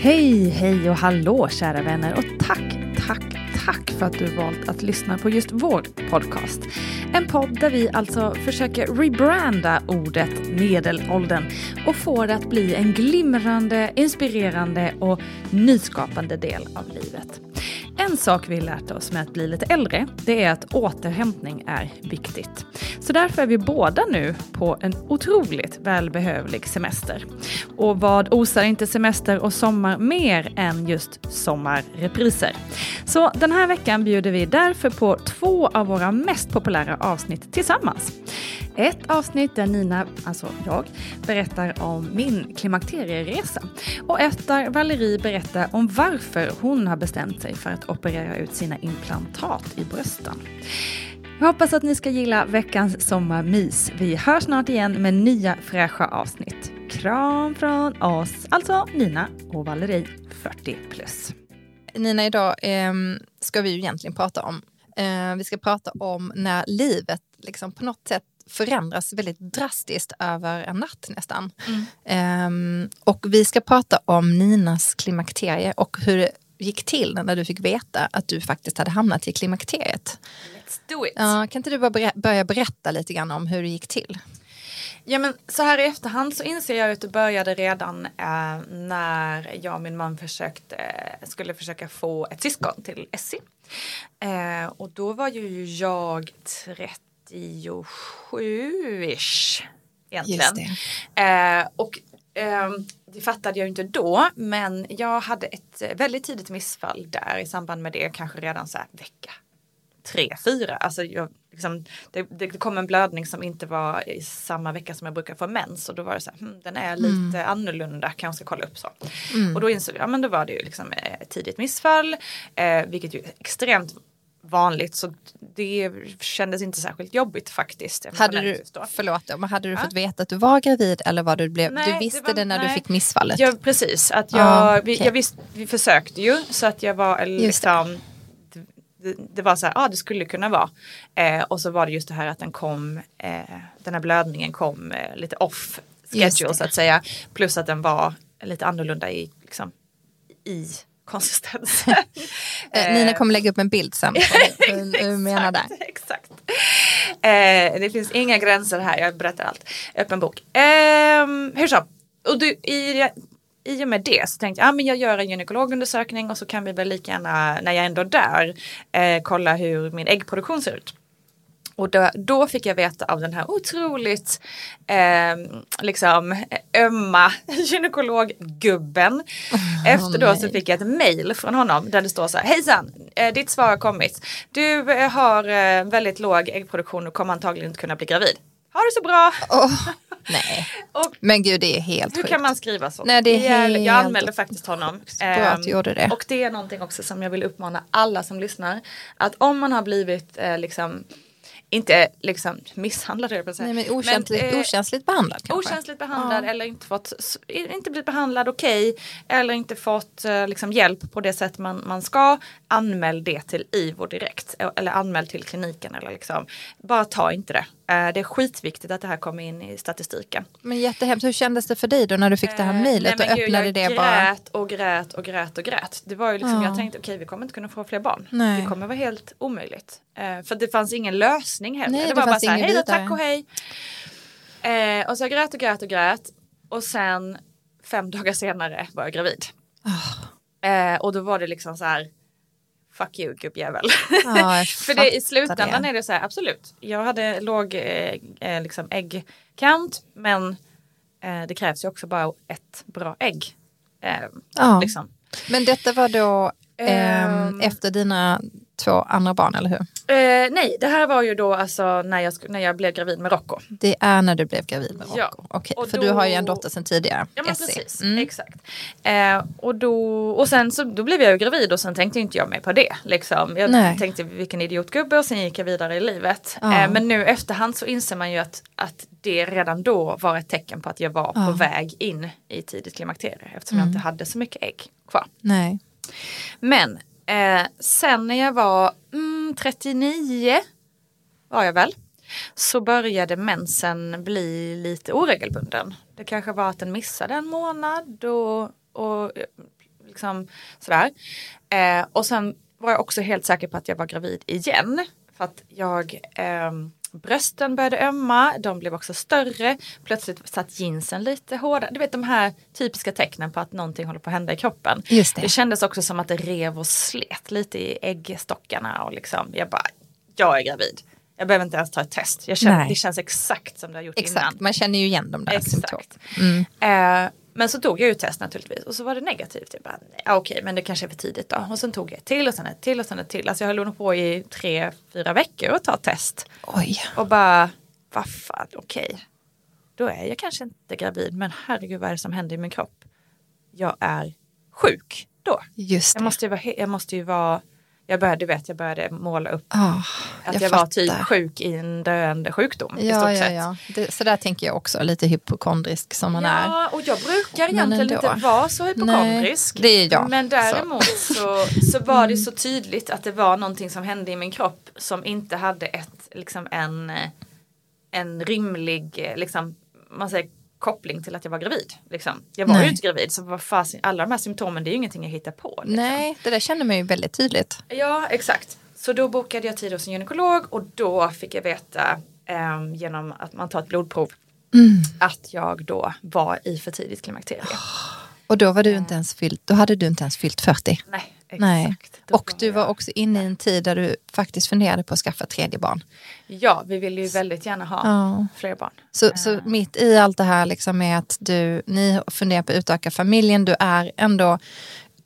Hej, hej och hallå kära vänner. Och tack, tack, tack för att du valt att lyssna på just vår podcast. En podd där vi alltså försöker rebranda ordet medelåldern och få det att bli en glimrande, inspirerande och nyskapande del av livet. En sak vi lärt oss med att bli lite äldre, det är att återhämtning är viktigt. Så därför är vi båda nu på en otroligt välbehövlig semester. Och vad osar inte semester och sommar mer än just sommarrepriser? Så den här veckan bjuder vi därför på två av våra mest populära avsnitt tillsammans. Ett avsnitt där Nina, alltså jag, berättar om min klimakterieresa. Och ett där Valerie berättar om varför hon har bestämt sig för att operera ut sina implantat i brösten. Jag hoppas att ni ska gilla veckans sommarmys. Vi hörs snart igen med nya fräscha avsnitt. Kram från oss, alltså Nina och Valerie 40 plus. Nina, idag eh, ska vi ju egentligen prata om, eh, vi ska prata om när livet liksom på något sätt förändras väldigt drastiskt över en natt nästan. Mm. Eh, och vi ska prata om Ninas klimakterie och hur det gick till när du fick veta att du faktiskt hade hamnat i klimakteriet. Let's do it! Ja, kan inte du bara börja berätta lite grann om hur det gick till? Ja men så här i efterhand så inser jag att det började redan eh, när jag och min man försökte, eh, skulle försöka få ett syskon till Essie. Eh, och då var ju jag 37-ish egentligen. Eh, och eh, det fattade jag inte då men jag hade ett väldigt tidigt missfall där i samband med det kanske redan så här vecka tre, fyra. Alltså jag, liksom, det, det kom en blödning som inte var i samma vecka som jag brukar få mens och då var det så här, hm, den är lite mm. annorlunda, kanske ska kolla upp så. Mm. Och då insåg jag, ja men då var det ju liksom ett tidigt missfall, eh, vilket ju är extremt vanligt så det kändes inte särskilt jobbigt faktiskt. Hade du, förlåt, men hade du ja. fått veta att du var gravid eller var du blev, nej, du visste det, var, det när nej. du fick missfallet? Ja precis, att jag, ah, okay. vi, jag visst, vi försökte ju så att jag var liksom det, var så här, ja ah, det skulle kunna vara. Eh, och så var det just det här att den kom, eh, den här blödningen kom eh, lite off schedule så att säga. Plus att den var lite annorlunda i, liksom, i konsistens. Eh, Nina kommer lägga upp en bild sen på hur du menar där. Exakt. Eh, det finns inga gränser här, jag berättar allt. Öppen bok. Eh, hur så? Och du, i, i och med det så tänkte jag, ja men jag gör en gynekologundersökning och så kan vi väl lika gärna, när jag ändå är där, eh, kolla hur min äggproduktion ser ut. Och då, då, fick jag veta av den här otroligt eh, liksom ömma gynekologgubben. Oh, Efter då nej. så fick jag ett mail från honom där det står så här, hejsan, eh, ditt svar har kommit. Du eh, har eh, väldigt låg äggproduktion och kommer antagligen inte kunna bli gravid. Ha det så bra! Oh, nej. och, men gud det är helt Hur sjukt. kan man skriva så? Nej, det är helt... Jag anmälde faktiskt honom. Bra att du gjorde det. Och det är någonting också som jag vill uppmana alla som lyssnar. Att om man har blivit eh, liksom inte liksom misshandlad jag på Nej, men okänsligt, men, eh, okänsligt behandlad kanske? Okänsligt behandlad ja. eller inte fått, inte blivit behandlad okej okay, eller inte fått eh, liksom, hjälp på det sätt man, man ska. Anmäl det till IVO direkt eller anmäl till kliniken eller liksom, bara ta inte det. Eh, det är skitviktigt att det här kommer in i statistiken. Men jättehemskt, hur kändes det för dig då när du fick det här eh, mejlet och öppnade det bara? Jag grät och grät och grät och grät. Det var ju liksom, ja. jag tänkte okej okay, vi kommer inte kunna få fler barn. Nej. Det kommer vara helt omöjligt. Eh, för det fanns ingen lösning heller. Nej, det, det var bara så här, hej då, tack och hej. Eh, och så jag grät och grät och grät. Och sen fem dagar senare var jag gravid. Oh. Eh, och då var det liksom så här fuck you gubbjävel. Ja, För det, i slutändan det. är det så här, absolut. Jag hade låg eh, eh liksom äggcount men eh, det krävs ju också bara ett bra ägg. Eh, ja. liksom. Men detta var då um, efter dina två andra barn, eller hur? Eh, nej, det här var ju då alltså när jag, när jag blev gravid med Rocco. Det är när du blev gravid med Rocco. Ja. Okej, Och för då- du har ju en dotter sedan tidigare. Ja men Essie. precis, Mm. exakt. Eh, och, då, och sen så då blev jag ju gravid och sen tänkte inte jag mer på det. Liksom. Jag Nej. tänkte vilken idiotgubbe och sen gick jag vidare i livet. Ja. Eh, men nu efterhand så inser man ju att, att det redan då var ett tecken på att jag var Ja. på väg in i tidigt klimakterie eftersom Mm. jag inte hade så mycket ägg kvar. Nej. Men eh, sen när jag var mm, 39 var jag väl. Så började mensen bli lite oregelbunden. Det kanske var att den missade en månad och, och liksom sådär. Eh, och sen var jag också helt säker på att jag var gravid igen. För att jag eh, Brösten började ömma, de blev också större. Plötsligt satt jeansen lite hårdare. Du vet de här typiska tecknen på att någonting håller på att hända i kroppen. Just det. Det kändes också som att det rev och slet lite i äggstockarna och liksom jag bara, jag är gravid. Jag behöver inte ens ta ett test. Känner, det känns exakt som det har gjort Exakt, innan. man känner ju igen de där symptomen. Exakt. Eh, men så tog jag ju test naturligtvis och så var det negativt. Jag bara, nej, ah, okej men det kanske är för tidigt då. Och sen tog jag ett till och sen ett till och sen ett till. Alltså jag höll nog på i tre, fyra veckor att ta test. Oj. Och bara, vad fan, okej. Då är jag kanske inte gravid men herregud vad är det som händer i min kropp? Jag är sjuk då. Just det. Jag måste ju vara, jag måste ju vara jag började, du vet, jag började måla upp Ah, att jag, var fattar. typ sjuk i en döende sjukdom. i Ja, stort ja, sett. ja. Det, så där tänker jag också, lite hypokondrisk som man är. Ja, och jag brukar egentligen inte vara så hypokondrisk. Nej, det är jag. Men däremot så, så var Mm. det så tydligt att det var någonting som hände i min kropp som inte hade ett, liksom en, eh, en rimlig, eh, liksom, man säger koppling till att jag var gravid. Liksom. Jag var Nej. ju inte gravid så vad fasen, alla de här symptomen det är ju ingenting jag hittar på. Liksom. Nej, det där känner man ju väldigt tydligt. Ja, exakt. Så då bokade jag tid hos en gynekolog och då fick jag veta ehm, genom att man tar ett blodprov Mm. att jag då var i för tidigt klimakterie. Och då var du inte ens fyllt, då hade du inte ens fyllt 40. Nej, exakt. Nej. Och du var också inne i en tid där du faktiskt funderade på att skaffa tredje barn. Ja, vi ville ju väldigt gärna ha Ja. fler barn. Så, så mitt i allt det här liksom med att du, ni funderar på att utöka familjen, du är ändå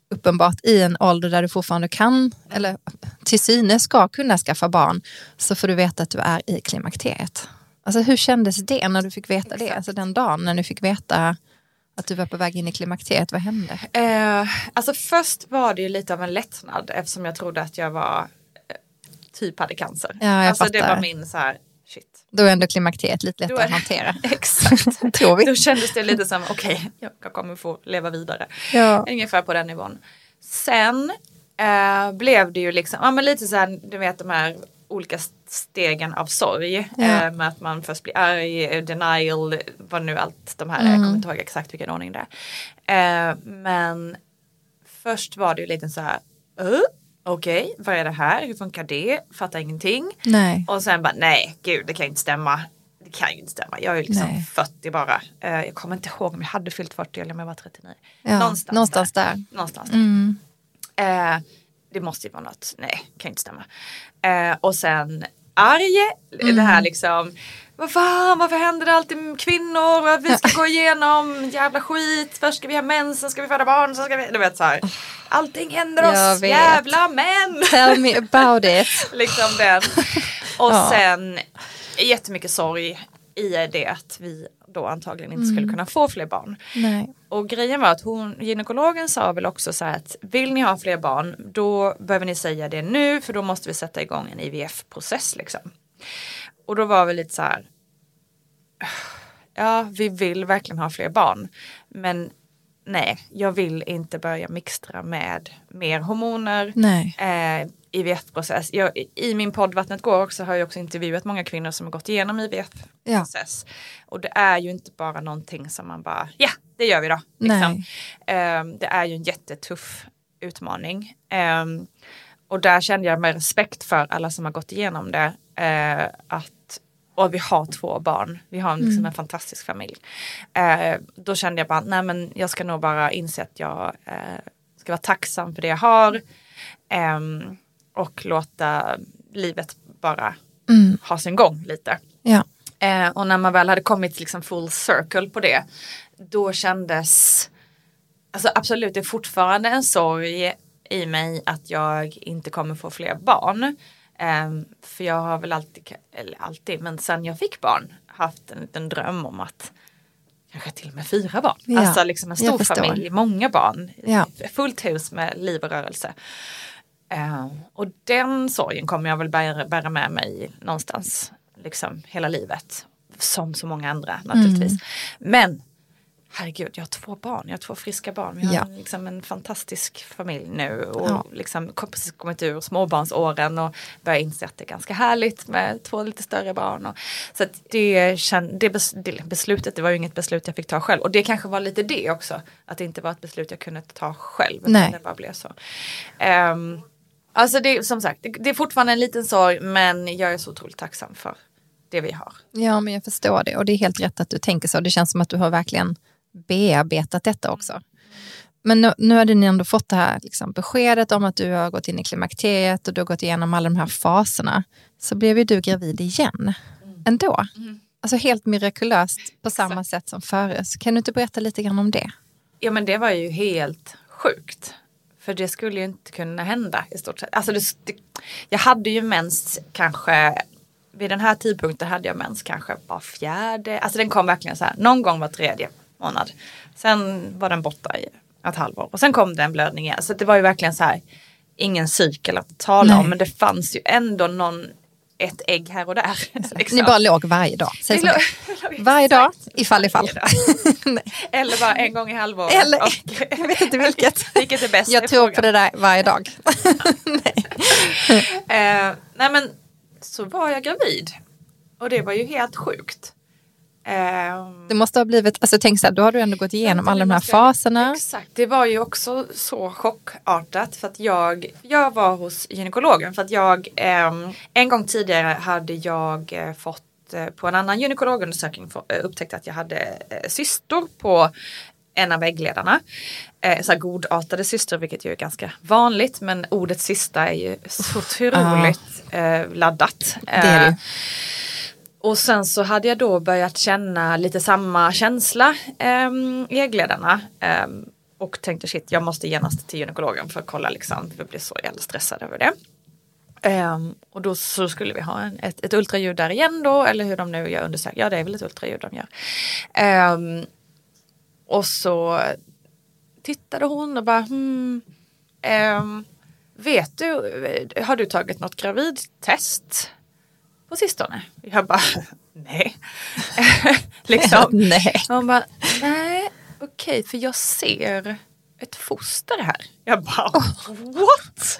uppenbart i en ålder där du fortfarande kan, eller till synes ska kunna skaffa barn, så får du veta att du är i klimakteriet. Alltså hur kändes det när du fick veta det? Exakt. Alltså den dagen när du fick veta att du var på väg in i klimakteriet, vad hände? Eh, alltså först var det ju lite av en lättnad eftersom jag trodde att jag var eh, typ hade cancer. Ja, jag alltså det fattar. var min så här, shit. Då är ändå klimakteriet lite lättare att hantera. Exakt. Tror vi. Då kändes det lite som, okej, jag kommer få leva vidare. Ja. Ungefär på den nivån. Sen eh, blev det ju liksom, ja men lite så här, du vet de här olika stegen av sorg. Ja. Eh, med att man först blir arg, eh, denial, vad nu allt de här är. Jag Mm. kommer inte ihåg exakt vilken ordning det är. Eh, men först var det ju lite så här, uh, okej, vad är det här? Hur funkar det? Fattar ingenting. Nej. Och sen bara, nej, gud, det kan inte stämma. Det kan ju inte stämma. Jag är ju liksom Nej. 40 bara. Eh, jag kommer inte ihåg om jag hade fyllt 40 eller om jag var 39. Ja, någonstans, någonstans där. där. Någonstans där. Mm. Det måste ju vara något, nej, kan inte stämma. Eh, och sen arg, Mm. det här liksom, vad fan, varför händer det alltid med kvinnor? Vi ska gå igenom jävla skit, först ska vi ha mens, sen ska vi föda barn, sen ska vi, du vet så här. Allting händer oss, jävla män! Tell me about it. liksom den. Och Ja. sen jättemycket sorg i det att vi då antagligen inte skulle kunna få fler barn. Nej. Och grejen var att hon, gynekologen sa väl också så här att vill ni ha fler barn då behöver ni säga det nu för då måste vi sätta igång en IVF-process liksom. Och då var vi lite så här ja vi vill verkligen ha fler barn men nej jag vill inte börja mixtra med mer hormoner eh, IVF-process. Jag, I min podd Vattnet går också har jag också intervjuat många kvinnor som har gått igenom IVF-process. Och det är ju inte bara någonting som man bara, ja det gör vi då. Liksom. Eh, det är ju en jättetuff utmaning. Eh, och där kände jag med respekt för alla som har gått igenom det. Eh, att och vi har två barn. Vi har liksom en fantastisk familj. Eh, då kände jag bara, nej men jag ska nog bara inse att jag eh, ska vara tacksam för det jag har. Ehm, och låta livet bara Mm. ha sin gång lite. Ja. Eh, och när man väl hade kommit liksom full circle på det, då kändes, alltså absolut det är fortfarande en sorg i mig att jag inte kommer få fler barn. Um, för jag har väl alltid, eller alltid, men sen jag fick barn haft en liten dröm om att kanske till och med fyra barn. Ja, alltså liksom en stor familj, många barn. Ja. Fullt hus med liv och rörelse. Uh, och den sorgen kommer jag väl bära, bära med mig någonstans liksom hela livet. Som så många andra naturligtvis. Mm. Men herregud, jag har två barn, jag har två friska barn. Vi har ja. liksom en fantastisk familj nu och ja. liksom precis kommit ur småbarnsåren och börjar inse att det är ganska härligt med två lite större barn. Och, så det, det beslutet, det var ju inget beslut jag fick ta själv och det kanske var lite det också, att det inte var ett beslut jag kunde ta själv. Nej. Det bara blev så. Um, alltså det, som sagt, det, det är fortfarande en liten sorg men jag är så otroligt tacksam för det vi har. Ja, men jag förstår det och det är helt rätt att du tänker så. Det känns som att du har verkligen bearbetat detta också. Men nu, nu hade ni ändå fått det här liksom, beskedet om att du har gått in i klimakteriet och du har gått igenom alla de här faserna. Så blev ju du gravid igen mm. ändå. Mm. Alltså helt mirakulöst på samma sätt som förut. Kan du inte berätta lite grann om det? Ja men det var ju helt sjukt. För det skulle ju inte kunna hända i stort sett. Alltså det, det, jag hade ju mens kanske vid den här tidpunkten hade jag mens kanske var fjärde, alltså den kom verkligen så här, någon gång var tredje månad. Sen var den borta i ett halvår och sen kom det en blödning igen. Så det var ju verkligen så här, ingen cykel att tala Nej. om men det fanns ju ändå någon ett ägg här och där. Liksom. Ni bara låg varje dag? Låg, varje dag, ifall ifall. Eller bara en gång i halvåret. Eller, och, jag vet inte vilket. vilket är bäst? Jag tror på det där varje dag. nej. Uh, nej men så var jag gravid. Och det var ju helt sjukt. Um, det måste ha blivit, alltså tänk så här, då har du ändå gått igenom alla de här faserna. Exakt, det var ju också så chockartat för att jag, jag var hos gynekologen för att jag um, en gång tidigare hade jag uh, fått uh, på en annan gynekologundersökning uh, upptäckt att jag hade uh, cystor på en av väggledarna. Eh, så här godartade syster vilket ju är ganska vanligt men ordet sista är ju så otroligt eh, laddat. Det är det. Och sen så hade jag då börjat känna lite samma känsla eh, i äggledarna. Eh, och tänkte shit jag måste genast till gynekologen för att kolla liksom. Jag blir så jävla stressad över det. Eh, och då så skulle vi ha en, ett, ett ultraljud där igen då eller hur de nu gör undersökning. Ja det är väl ett ultraljud de gör. Eh, och så tittade hon och bara hmm, ehm, Vet du, har du tagit något gravidtest? På sistone? Jag bara, nej. liksom. nej. hon bara, nej, okej, okay, för jag ser ett foster här. Jag bara, oh. what?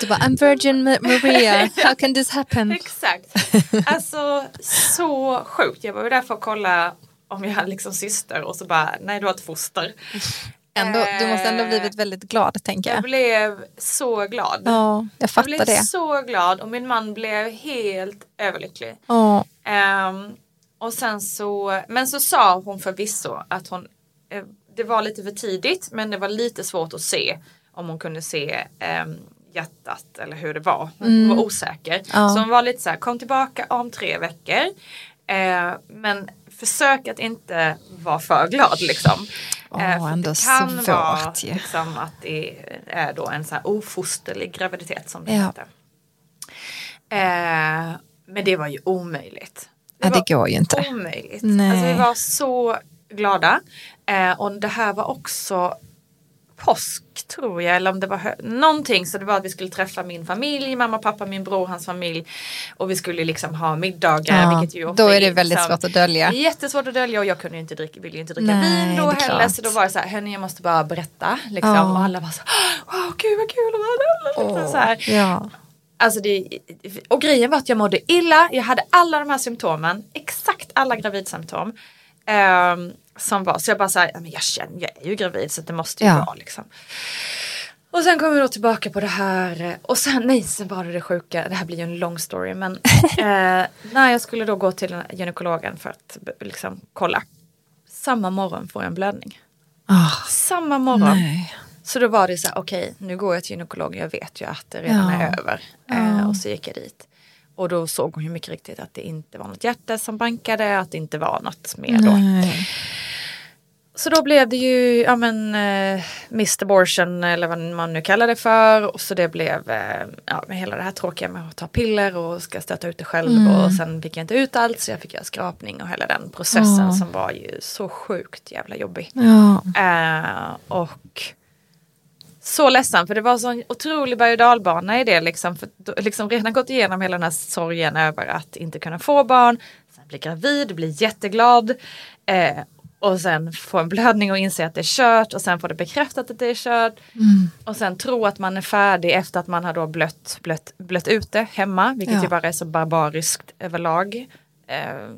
Du bara, I'm Virgin Maria, how can this happen? Exakt. Alltså så sjukt. Jag var ju där för att kolla om jag hade liksom syster och så bara, nej du har ett foster. Ändå, du måste ändå blivit väldigt glad tänker jag. Jag blev så glad. Ja, jag fattar jag blev det. så glad och min man blev helt överlycklig. Ja. Um, och sen så, men så sa hon förvisso att hon, eh, det var lite för tidigt men det var lite svårt att se om hon kunde se um, hjärtat eller hur det var. Hon mm. var osäker. Ja. Så hon var lite så här, kom tillbaka om tre veckor. Uh, men försök att inte vara för glad liksom. Oh, ändå det kan svårt, vara liksom, att det är då en så här ofosterlig graviditet som det ja. heter. Eh, men det var ju omöjligt. Det, ja, det går ju inte. Omöjligt. Nej. Alltså, vi var så glada. Eh, och det här var också påsk tror jag, eller om det var någonting. Så det var att vi skulle träffa min familj, mamma, pappa, min bror, hans familj. Och vi skulle liksom ha middagar. Ja, vilket ju då är det väldigt liksom, svårt att dölja. Jättesvårt att dölja och jag kunde ju inte dricka, ville ju inte dricka Nej, vin då heller. Klart. Så då var det så här, hörni jag måste bara berätta. Liksom. Oh. Och alla var så wow gud vad kul. Och liksom, så här. Ja. Alltså det, och grejen var att jag mådde illa, jag hade alla de här symptomen, exakt alla gravidsymptom. Um, som var, så jag bara så här, jag känner, jag är ju gravid så det måste ju ja. vara liksom. Och sen kommer vi då tillbaka på det här och sen, nej sen var det det sjuka, det här blir ju en lång story men eh, när jag skulle då gå till gynekologen för att liksom kolla. Samma morgon får jag en blödning. Oh, Samma morgon. Nej. Så då var det så här, okej okay, nu går jag till gynekologen, jag vet ju att det redan ja. är över. Eh, ja. och så gick jag dit. Och då såg hon ju mycket riktigt att det inte var något hjärta som bankade, att det inte var något mer då. så då blev det ju, ja men, eh, Missed abortion eller vad man nu kallar det för. Och så det blev, eh, ja med hela det här tråkiga med att ta piller och ska stöta ut det själv. Mm. Och sen fick jag inte ut allt så jag fick göra skrapning och hela den processen oh. som var ju så sjukt jävla jobbig. Ja. Eh, och så ledsen för det var så en otrolig berg och dalbana i det liksom. För liksom redan gått igenom hela den här sorgen över att inte kunna få barn. Sen bli gravid, bli jätteglad. Eh, och sen få en blödning och inse att det är kört och sen få det bekräftat att det är kört. Mm. Och sen tro att man är färdig efter att man har då blött, blött, blött ut det hemma, vilket ja. ju bara är så barbariskt överlag. Eh,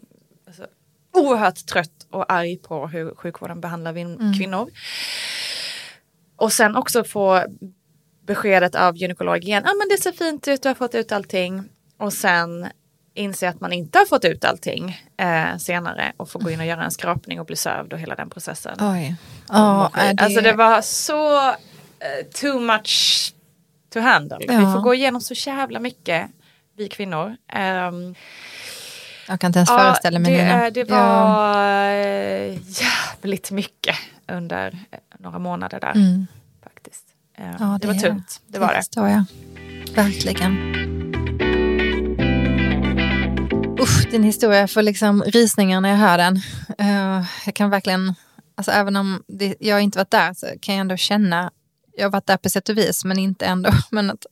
alltså, oerhört trött och arg på hur sjukvården behandlar mm. kvinnor. Och sen också få beskedet av gynekologen, ja ah, men det ser fint ut, du har fått ut allting. Och sen inse att man inte har fått ut allting eh, senare och få gå in och göra en skrapning och bli sövd och hela den processen. Oj. Oh, det... Alltså det var så uh, too much to handle. Ja. Vi får gå igenom så jävla mycket, vi kvinnor. Um, jag kan inte ens ja, föreställa mig det, det var ja. jävligt mycket under några månader där. Mm. Faktiskt. Um, ja, det, det var tungt, det var det. Förstår jag. Verkligen. Usch, din historia får liksom rysningar när jag hör den. Uh, jag kan verkligen, alltså även om det, jag inte varit där så kan jag ändå känna, jag har varit där på sätt och vis men inte ändå, men att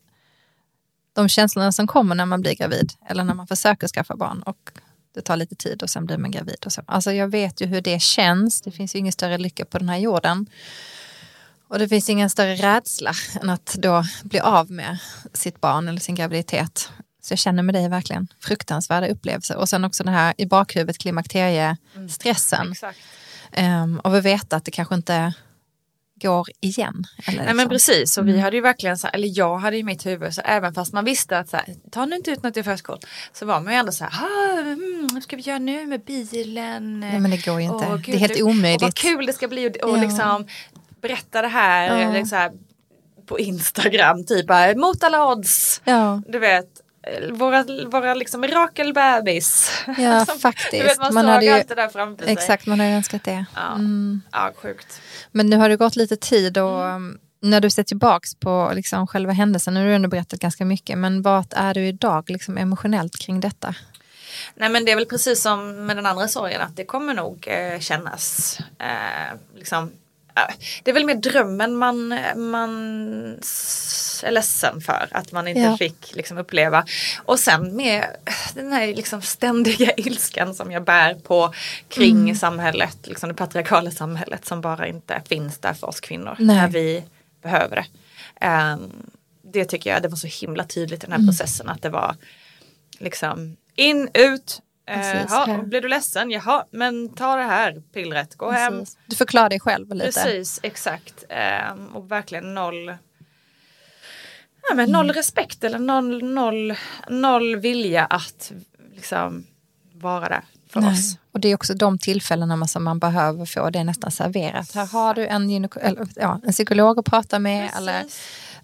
de känslorna som kommer när man blir gravid eller när man försöker skaffa barn och det tar lite tid och sen blir man gravid. Och så. Alltså jag vet ju hur det känns, det finns ju ingen större lycka på den här jorden. Och det finns ingen större rädsla än att då bli av med sitt barn eller sin graviditet. Så jag känner med dig verkligen fruktansvärda upplevelser. Och sen också den här i bakhuvudet klimakteriestressen. Mm, um, och vi vet att det kanske inte går igen. Eller Nej men liksom. precis, och vi mm. hade ju verkligen, så, eller jag hade i mitt huvud, så även fast man visste att så här, ta nu inte ut något i förskott, så var man ju ändå så här, ah, mm, vad ska vi göra nu med bilen? Nej men det går ju inte, Åh, Gud, det är helt omöjligt. Och vad kul det ska bli och, och ja. liksom berätta det här, ja. liksom, här på Instagram, typ mot alla odds. Ja. Du vet, våra, våra liksom mirakelbebis. Ja, faktiskt. Du vet, man, man såg ju, allt det där framför sig. Exakt, man har önskat det. Ja, mm. ja sjukt. Men nu har det gått lite tid och mm. när du ser tillbaks på liksom själva händelsen, nu har du ändå berättat ganska mycket, men vad är du idag liksom emotionellt kring detta? Nej men det är väl precis som med den andra sorgen att det kommer nog eh, kännas eh, liksom det är väl mer drömmen man, man är ledsen för att man inte ja. fick liksom uppleva. Och sen med den här liksom ständiga ilskan som jag bär på kring mm. samhället, liksom det patriarkala samhället som bara inte finns där för oss kvinnor Nej. när vi behöver det. Um, det tycker jag det var så himla tydligt i den här mm. processen att det var liksom in, ut, Precis, Jaha, blir du ledsen? Jaha, men ta det här pillret, gå Precis. hem. Du förklarar dig själv lite. Precis, exakt. Ehm, och verkligen noll, ja, men noll mm. respekt eller noll, noll, noll vilja att liksom vara där för Nej. oss. Och det är också de tillfällena som man behöver få det nästan serverat. Här har du en, eller, ja, en psykolog att prata med Precis. eller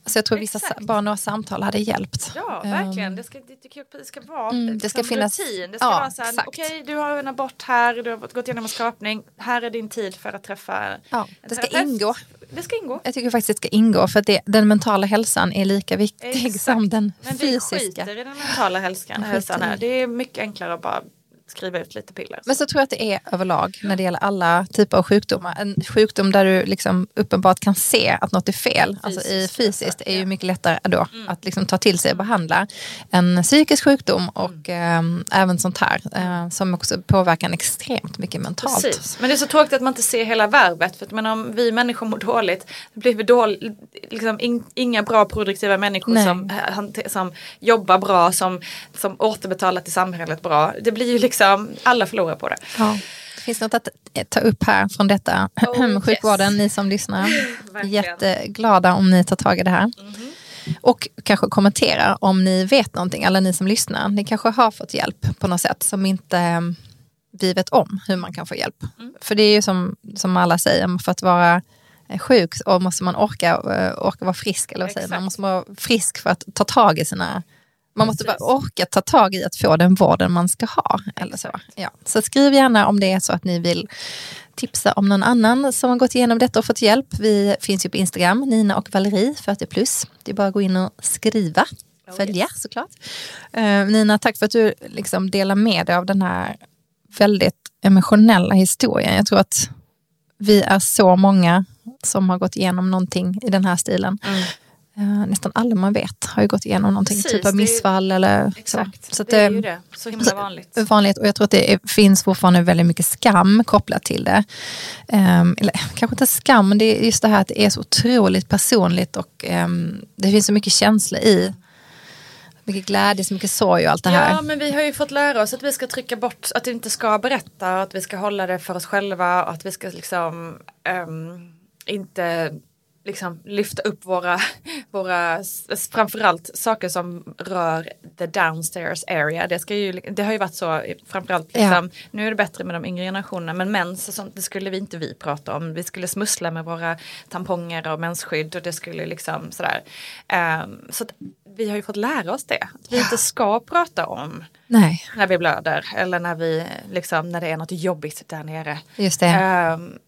så jag tror vissa, bara några samtal hade hjälpt. Ja, verkligen. Det ska, det, det ska vara mm, det ska finnas, rutin. Det ska ja, vara så här, okej okay, du har en abort här, du har gått igenom en skrapning, här är din tid för att träffa ja, Det ska terapeut. ingå. Det ska ingå. Jag tycker faktiskt det ska ingå för att det, den mentala hälsan är lika viktig Exakt. som den Men fysiska. Men vi skiter i den mentala hälsan, hälsan här. Det är mycket enklare att bara skriva ut lite piller. Men så tror jag att det är överlag när det gäller alla typer av sjukdomar. En sjukdom där du liksom uppenbart kan se att något är fel, fysiskt, alltså i fysiskt, är ju mycket lättare då mm. att liksom ta till sig och behandla. En psykisk sjukdom och mm. eh, även sånt här eh, som också påverkar en extremt mycket mentalt. Precis. Men det är så tråkigt att man inte ser hela värvet. För att, men om vi människor mår dåligt, då blir vi dåligt, liksom in, inga bra produktiva människor som, eh, som jobbar bra, som, som återbetalar till samhället bra. Det blir ju liksom liksom, alla förlorar på det. Ja. Det finns något att ta upp här från detta. Oh, Sjukvården, yes. ni som lyssnar. Jätteglada om ni tar tag i det här. Mm -hmm. Och kanske kommentera om ni vet någonting, alla ni som lyssnar. Ni kanske har fått hjälp på något sätt som inte mm, vi vet om hur man kan få hjälp. Mm. För det är ju som, som alla säger, för att vara eh, sjuk och måste man orka, eh, orka vara frisk. Eller vad säger man? man måste vara frisk för att ta tag i sina Man måste bara orka ta tag i att få den vården man ska ha. Eller så. Ja. så skriv gärna om det är så att ni vill tipsa om någon annan som har gått igenom detta och fått hjälp. Vi finns ju på Instagram, Nina och Valerie 40 plus. Det är bara att gå in och skriva. Oh, Följa yes. såklart. Uh, Nina, tack för att du liksom delar med dig av den här väldigt emotionella historien. Jag tror att vi är så många som har gått igenom någonting i den här stilen. Mm. Uh, nästan alla man vet har ju gått igenom någonting, Precis, typ av missfall eller exakt, så. så det är ju det, så himla vanligt. vanligt. Och jag tror att det är, finns fortfarande väldigt mycket skam kopplat till det. Um, eller kanske inte skam, men det är just det här att det är så otroligt personligt och um, det finns så mycket känslor i mycket glädje, så mycket sorg och allt det här. Ja, men vi har ju fått lära oss att vi ska trycka bort, att vi inte ska berätta, att vi ska hålla det för oss själva och att vi ska liksom um, inte liksom lyfta upp våra, våra framförallt saker som rör the downstairs area. Det, ska ju, det har ju varit så framförallt, liksom, ja. nu är det bättre med de yngre generationerna men mens sånt, det skulle vi inte vi prata om. Vi skulle smussla med våra tamponger och mensskydd och det skulle liksom sådär. Um, så vi har ju fått lära oss det. Att vi ja. inte ska prata om Nej. när vi blöder eller när, vi, liksom, när det är något jobbigt där nere. Just det. Um,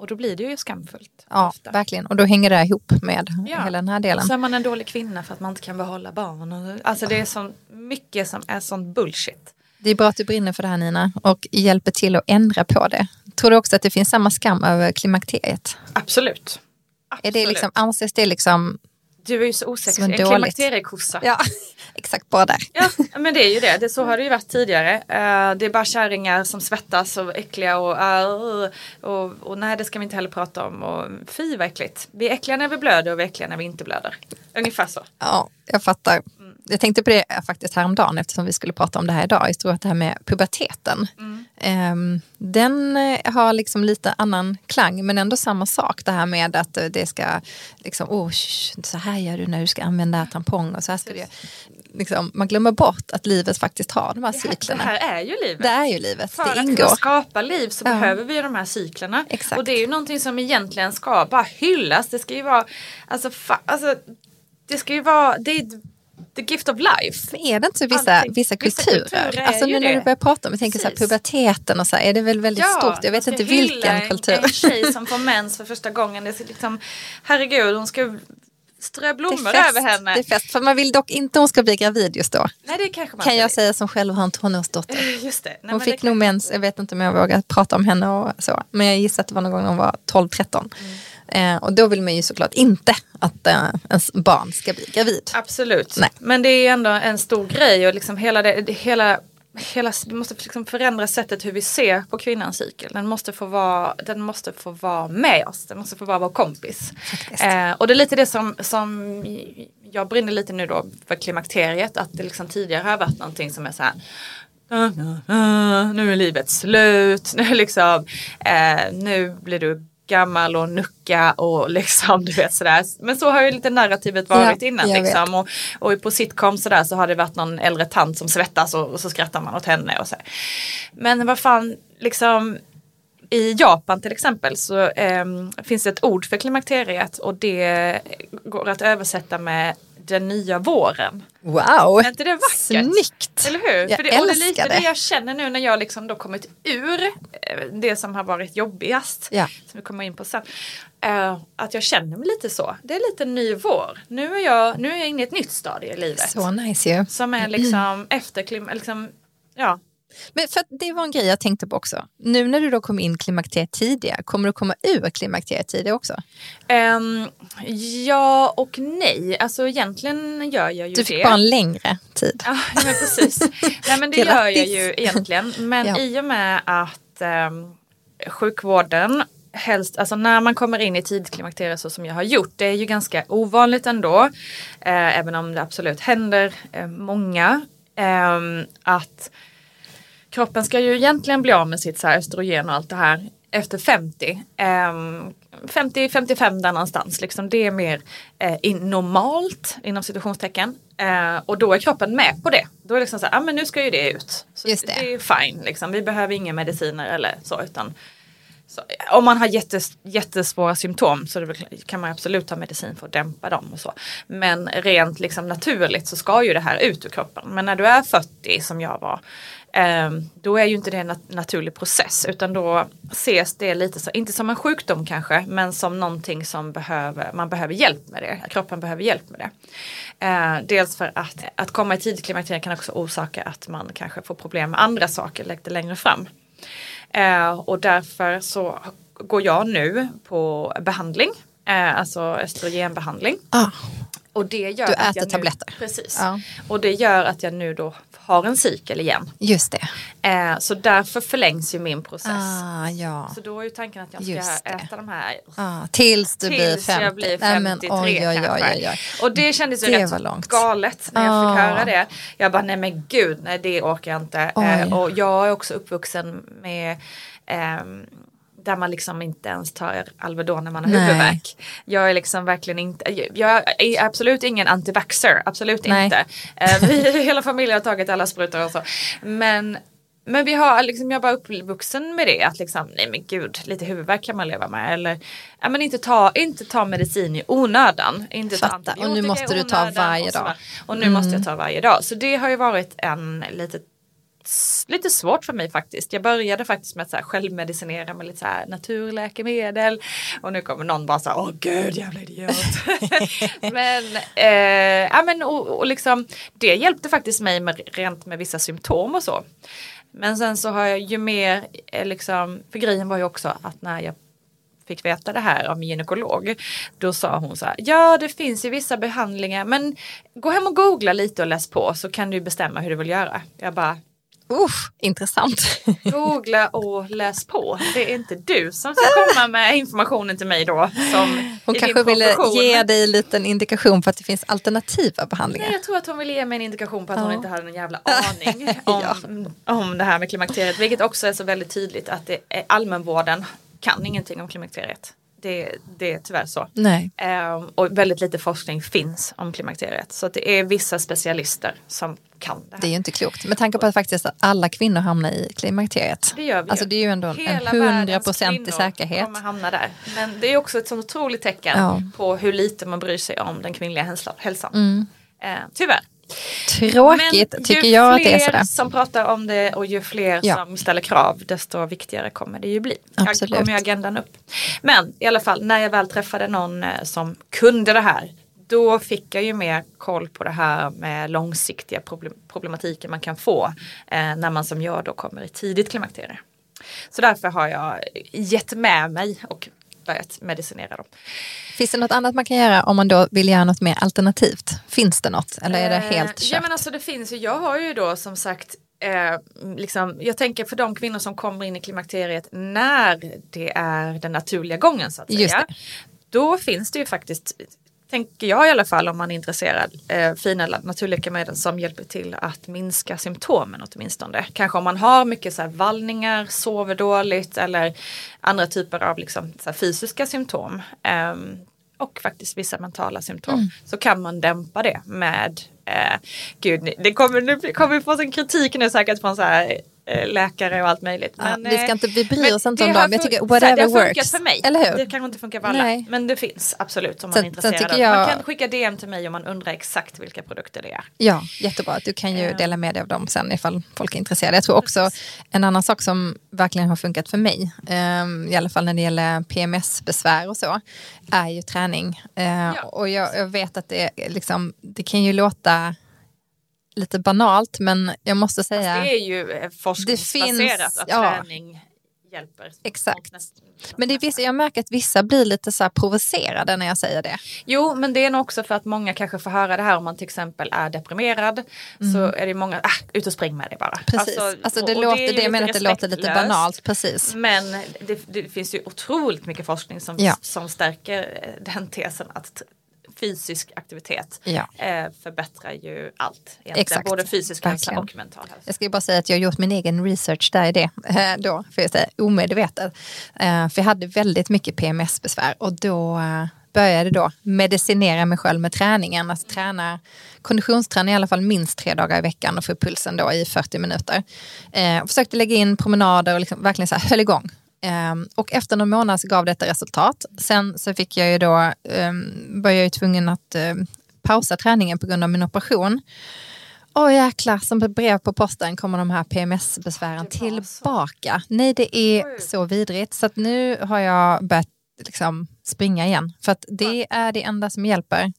och då blir det ju skamfullt. Ja, ofta. verkligen. Och då hänger det ihop med ja. hela den här delen. Så är man en dålig kvinna för att man inte kan behålla barn. Alltså det är så mycket som är sån bullshit. Det är bra att du brinner för det här Nina och hjälper till att ändra på det. Tror du också att det finns samma skam över klimakteriet? Absolut. Absolut. Är det liksom, anses det liksom du är ju så osäker. En klimakteriekossa. Ja, exakt bara där. Ja, men det är ju det. det. Så har det ju varit tidigare. Uh, det är bara kärringar som svettas och äckliga och, uh, och, och nej det ska vi inte heller prata om. Och, fy vad äckligt. Vi är äckliga när vi blöder och vi är äckliga när vi inte blöder. Ungefär så. Ja, jag fattar. Jag tänkte på det faktiskt häromdagen eftersom vi skulle prata om det här idag. Jag tror att det här med puberteten. Mm. Um, den eh, har liksom lite annan klang men ändå samma sak. Det här med att det ska, liksom, oh, så här gör du när du ska använda tampong och så här ska du liksom, Man glömmer bort att livet faktiskt har de här cyklerna. Det här är ju livet. Det är ju livet. För det ingår. att skapa liv så ja. behöver vi de här cyklerna. Exakt. Och det är ju någonting som egentligen ska bara hyllas. Det ska ju vara, alltså, fa, alltså det ska ju vara, det är the gift of life. Men är det inte så vissa, vissa kulturer? Vissa kulturer alltså nu när du börjar prata om, vi tänker så här, puberteten och så här, är det väl väldigt ja, stort? Jag vet inte vilken kultur. En tjej som får mens för första gången, det är liksom, herregud hon ska strö blommor över henne. Det är fest, för man vill dock inte hon ska bli gravid just då. Nej, det kanske man kan jag säga som själv har en tonårsdotter. Just det. Nej, hon fick nog mens, jag vet inte om jag vågar prata om henne och så. Men jag gissar att det var någon gång hon var 12-13. Mm. Eh, och då vill man ju såklart inte att eh, ens barn ska bli gravid. Absolut, Nej. men det är ju ändå en stor grej och liksom hela det, det hela Hela, vi måste liksom förändra sättet hur vi ser på kvinnans cykel. Den måste få vara, den måste få vara med oss, den måste få vara vår kompis. Eh, och det är lite det som, som jag brinner lite nu då för klimakteriet. Att det liksom tidigare har varit någonting som är så här nu är livet slut, nu, liksom, eh, nu blir du gammal och nucka och liksom du vet sådär. Men så har ju lite narrativet varit ja, innan liksom. Och, och på sitcom sådär så har det varit någon äldre tant som svettas och, och så skrattar man åt henne och så. Men vad fan liksom i Japan till exempel så eh, finns det ett ord för klimakteriet och det går att översätta med den nya våren. Wow! Är inte det vackert? Snyggt! Eller hur? Jag För det, och det är lite det. det jag känner nu när jag liksom då kommit ur eh, det som har varit jobbigast. Ja. Som vi kommer in på sen. Uh, att jag känner mig lite så. Det är lite ny vår. Nu är jag, nu är jag inne i ett nytt stadie i livet. Så nice ju. Som är liksom mm. efter liksom, ja, men för det var en grej jag tänkte på också. Nu när du då kom in klimakteriet tidigare, kommer du komma ur klimakteriet tidigare också? Um, ja och nej. Alltså egentligen gör jag ju det. Du fick det. bara en längre tid. Ja, men precis. nej men det gör jag ju egentligen. Men ja. i och med att um, sjukvården helst, alltså när man kommer in i tidigt klimakterie så som jag har gjort, det är ju ganska ovanligt ändå, eh, även om det absolut händer eh, många, eh, att kroppen ska ju egentligen bli av med sitt så här östrogen och allt det här efter 50. Um, 50-55 där någonstans. Liksom det är mer eh, in, normalt inom situationstecken. Eh, och då är kroppen med på det. Då är det liksom så här, ah, men nu ska ju det ut. Så Just det. det är fine, liksom. vi behöver inga mediciner eller så utan Så, om man har jättes, jättesvåra symptom så kan man absolut ta medicin för att dämpa dem och så. Men rent liksom naturligt så ska ju det här ut ur kroppen. Men när du är 40 som jag var Ehm, då är ju inte det en naturlig process utan då ses det lite så, inte som en sjukdom kanske, men som någonting som behöver, man behöver hjälp med det. Kroppen behöver hjälp med det. Ehm, dels för att, att komma i tidigt klimakteriet kan också orsaka att man kanske får problem med andra saker lite längre fram. Ehm, och därför så går jag nu på behandling, alltså östrogenbehandling. Ah. Och det gör du äter nu, tabletter? Precis. Ja. Och det gör att jag nu då har en cykel igen. Just det. Eh, så därför förlängs ju min process. Ah, ja. Så då är ju tanken att jag ska äta de här ah, tills du tills blir 50. jag blir 53 nej, men, oj, oj, oj, oj. Och det kändes ju det rätt långt. galet när jag ah. fick höra det. Jag bara nej men gud, nej det orkar jag inte. Eh, och jag är också uppvuxen med eh, där man liksom inte ens tar Alvedon när man har huvudvärk. Jag är liksom verkligen inte, jag är absolut ingen antivaxer, absolut Nej. inte. Eh, vi, hela familjen har tagit alla sprutor och så. Men men vi har liksom, jag var uppvuxen med det att liksom, nej men gud, lite huvudvärk kan man leva med. Eller, ja men inte ta, inte ta medicin i onödan. Inte Fatta, ta och nu måste du ta varje och dag. Och nu mm. måste jag ta varje dag. Så det har ju varit en litet lite svårt för mig faktiskt. Jag började faktiskt med att så här självmedicinera med lite så här naturläkemedel och nu kommer någon bara så här, åh gud jävla idiot. men, eh, ja, men och, och liksom, det hjälpte faktiskt mig med, rent med vissa symptom och så. Men sen så har jag ju mer, eh, liksom, för grejen var ju också att när jag fick veta det här av min gynekolog, då sa hon så här, ja det finns ju vissa behandlingar men gå hem och googla lite och läs på så kan du bestämma hur du vill göra. Jag bara, Usch, intressant. Googla och läs på. Det är inte du som ska komma med informationen till mig då. Som hon kanske ville ge dig en liten indikation på att det finns alternativa behandlingar. Nej, jag tror att hon ville ge mig en indikation på att ja. hon inte hade någon jävla aning om, ja. om det här med klimakteriet. Vilket också är så väldigt tydligt att det är allmänvården kan ingenting om klimakteriet. Det, det är tyvärr så. Nej. Um, och väldigt lite forskning finns om klimakteriet. Så det är vissa specialister som kan det här. Det är ju inte klokt. Med tanke på att faktiskt alla kvinnor hamnar i klimakteriet. Det gör vi Alltså det är ju ändå Hela en hundraprocentig säkerhet. kommer hamna där. Men det är också ett sånt otroligt tecken ja. på hur lite man bryr sig om den kvinnliga hälsan. Mm. Eh, tyvärr. Tråkigt Men tycker jag att det är. Ju fler som pratar om det och ju fler ja. som ställer krav desto viktigare kommer det ju bli. Absolut. kommer agendan upp. Men i alla fall när jag väl träffade någon eh, som kunde det här då fick jag ju mer koll på det här med långsiktiga problematiker man kan få eh, när man som jag då kommer i tidigt klimakterie. Så därför har jag gett med mig och börjat medicinera dem. Finns det något annat man kan göra om man då vill göra något mer alternativt? Finns det något eller är det eh, helt kört? Ja men alltså det finns ju, jag har ju då som sagt Eh, liksom, jag tänker för de kvinnor som kommer in i klimakteriet när det är den naturliga gången så att säga. Då finns det ju faktiskt tänker jag i alla fall om man är intresserad, eh, fina naturläkemedel som hjälper till att minska symptomen åtminstone. Kanske om man har mycket så här vallningar, sover dåligt eller andra typer av liksom, så fysiska symptom. Eh, och faktiskt vissa mentala symptom. Mm. Så kan man dämpa det med, eh, gud det kommer, nu kommer vi få en kritik nu säkert från så här Eh, läkare och allt möjligt. Men, ja, vi, ska inte, vi bryr oss inte om dem. Jag tycker whatever det har works. för mig. Eller hur? Det kanske inte funkar för alla. Nej. Men det finns absolut om man är intresserad. Jag... Man kan skicka DM till mig om man undrar exakt vilka produkter det är. Ja, jättebra. Du kan ju dela med dig av dem sen ifall folk är intresserade. Jag tror också Precis. en annan sak som verkligen har funkat för mig, um, i alla fall när det gäller PMS-besvär och så, är ju träning. Uh, ja. Och jag, jag, vet att det, liksom, det kan ju låta lite banalt men jag måste säga. Fast det är ju eh, forskningsbaserat att ja, träning hjälper. Exakt. Men det vissa, jag märker att vissa blir lite så provocerade när jag säger det. Jo, men det är nog också för att många kanske får höra det här om man till exempel är deprimerad. Mm. Så är det många, ah, ut och spring med det bara. Precis, alltså, alltså det, låter, det, det jag menar att det låter lite banalt. Precis. Men det, det, finns ju otroligt mycket forskning som, ja. som stärker eh, den tesen att fysisk aktivitet ja. eh, förbättrar ju allt. Exakt. Både fysisk hälsa och mental hälsa. Jag ska bara säga att jag har gjort min egen research där i det. Eh, då, för jag säga, omedvetet. Eh, för jag hade väldigt mycket PMS-besvär och då eh, började då medicinera mig själv med träningen. Att träna, konditionsträna i alla fall minst tre dagar i veckan och få pulsen då i 40 minuter. Eh, försökte lägga in promenader och liksom verkligen så här, höll igång. Um, och efter någon månad så gav detta resultat. Sen så fick jag ju då, um, var jag ju tvungen att um, pausa träningen på grund av min operation. Åh oh, jäklar, som brev på posten kommer de här PMS-besvären tillbaka. Så. Nej, det är Oj. så vidrigt. Så nu har jag börjat liksom springa igen. För att det är det enda som hjälper.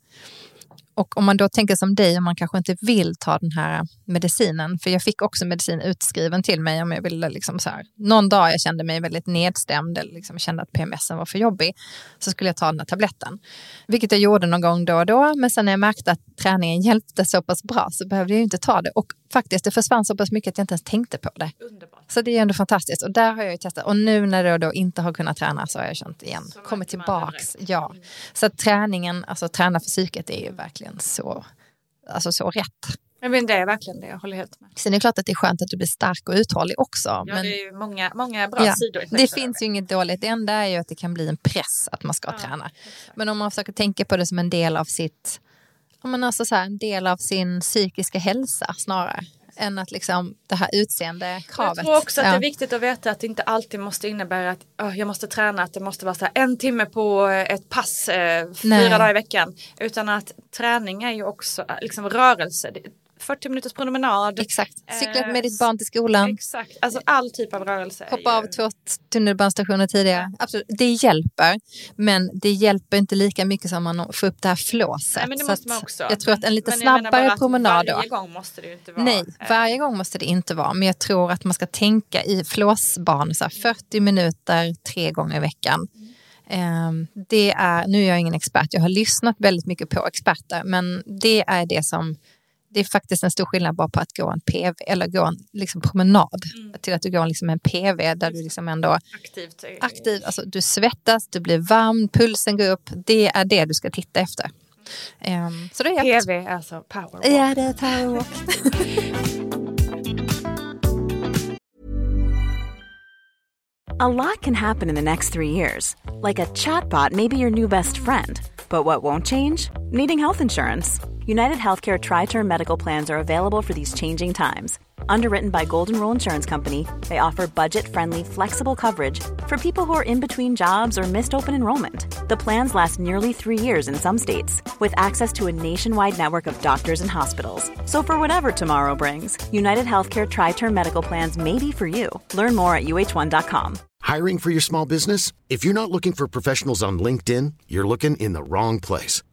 Och om man då tänker som dig, om man kanske inte vill ta den här medicinen, för jag fick också medicin utskriven till mig om jag ville liksom så här, någon dag jag kände mig väldigt nedstämd eller liksom kände att PMSen var för jobbig, så skulle jag ta den här tabletten. Vilket jag gjorde någon gång då och då, men sen när jag märkte att träningen hjälpte så pass bra så behövde jag inte ta det. Och faktiskt, det försvann så pass mycket att jag inte ens tänkte på det. Underbart. Så det är ändå fantastiskt. Och där har jag ju testat. Och nu när jag då inte har kunnat träna så har jag känt igen, så kommit tillbaks. Ja. Mm. Så träningen, alltså träna för psyket är ju verkligen så, alltså så rätt. Men det är verkligen det, jag håller helt med. Sen är det klart att det är skönt att du blir stark och uthållig också. Ja, men, det är många, många bra ja, sidor. Det finns ju inget dåligt, det enda är ju att det kan bli en press att man ska ja, träna. Exakt. Men om man försöker tänka på det som en del av sitt, men alltså så här, en del av sin psykiska hälsa snarare än att liksom det här utseende-kravet. Jag tror också att ja. det är viktigt att veta att det inte alltid måste innebära att oh, jag måste träna, att det måste vara så här, en timme på ett pass eh, fyra dagar i veckan. Utan att träning är ju också liksom rörelse. 40 minuters promenad. Exakt, cykla med ditt barn till skolan. Exakt, alltså all typ av rörelse. Hoppa av två tunnelbanestationer tidigare. Absolut. Det hjälper, men det hjälper inte lika mycket som man får upp det här flåset. Nej, men det måste man också. Jag tror att en lite snabbare promenad då. Varje gång måste det inte vara. Nej, eh, varje gång måste det inte vara. Men jag tror att man ska tänka i flåsbanor, så 40 minuter tre gånger i veckan. Mm. Det är, nu är jag ingen expert, jag har lyssnat väldigt mycket på experter, men det är det som det är faktiskt en stor skillnad bara på att gå en PV eller gå en liksom promenad mm. till att du går liksom en PV där du liksom ändå aktivt, aktiv, alltså du svettas, du blir varm, pulsen går upp. Det är det du ska titta efter. Um, så det är PV, alltså powerwalk. Ja, det är powerwalk. a lot can happen in the next three years. Like a chatbot may be your new best friend. But what won't change? Needing health insurance. United Healthcare Tri Term Medical Plans are available for these changing times. Underwritten by Golden Rule Insurance Company, they offer budget friendly, flexible coverage for people who are in between jobs or missed open enrollment. The plans last nearly three years in some states, with access to a nationwide network of doctors and hospitals. So, for whatever tomorrow brings, United Healthcare Tri Term Medical Plans may be for you. Learn more at uh1.com. Hiring for your small business? If you're not looking for professionals on LinkedIn, you're looking in the wrong place.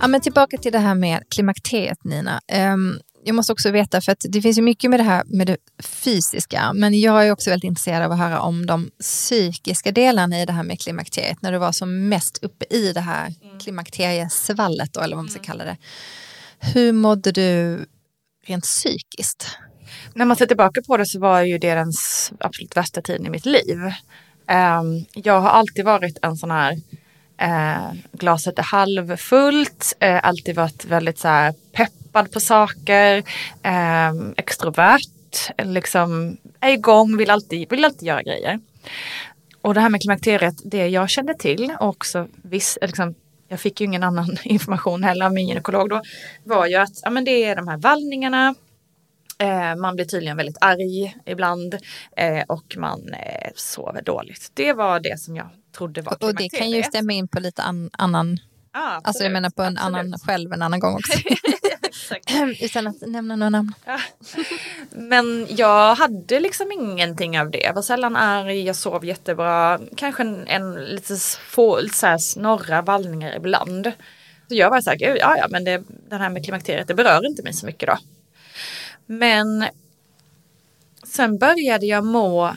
Ja, men tillbaka till det här med klimakteriet, Nina. Um, jag måste också veta, för att det finns ju mycket med det här med det fysiska, men jag är också väldigt intresserad av att höra om de psykiska delarna i det här med klimakteriet, när du var som mest uppe i det här mm. klimakteriesvallet, då, eller vad man ska mm. kalla det. Hur mådde du rent psykiskt? När man ser tillbaka på det så var ju det den absolut värsta tiden i mitt liv. Um, jag har alltid varit en sån här Eh, glaset är halvfullt, eh, alltid varit väldigt så här, peppad på saker, eh, extrovert, liksom är igång, vill alltid, vill alltid göra grejer. Och det här med klimakteriet, det jag kände till och också viss, liksom, jag fick ju ingen annan information heller av min gynekolog då, var ju att ja, men det är de här vallningarna, eh, man blir tydligen väldigt arg ibland eh, och man eh, sover dåligt. Det var det som jag trodde var Och det kan ju stämma in på lite an, annan, ah, alltså jag menar på en absolut. annan själv en annan gång också. Utan att nämna några namn. Ja. Men jag hade liksom ingenting av det. Jag var sällan arg, jag sov jättebra. Kanske en, en lite få, lite så här snorra vallningar ibland. Så jag var så här, ja ja men det, det här med klimakteriet det berör inte mig så mycket då. Men sen började jag må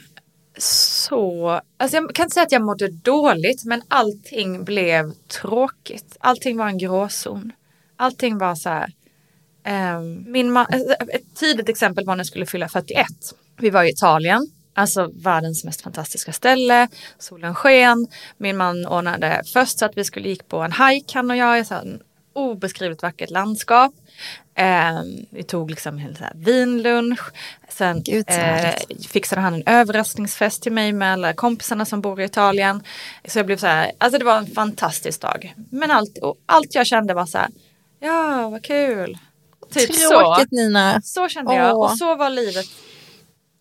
så, alltså jag kan inte säga att jag mådde dåligt men allting blev tråkigt. Allting var en gråzon. Allting var så här. Um, min ett tidigt exempel var när jag skulle fylla 41. Vi var i Italien Alltså världens mest fantastiska ställe, solen sken, min man ordnade först så att vi skulle gick på en hike han och jag, jag sa, obeskrivligt vackert landskap. Eh, vi tog liksom en så här vinlunch. Sen Gud, eh, fixade han en överraskningsfest till mig med alla kompisarna som bor i Italien. Så jag blev så här, alltså det var en fantastisk dag. Men allt, allt jag kände var så här, ja vad kul. Typ Tråkigt så. Nina. Så kände jag och så var livet.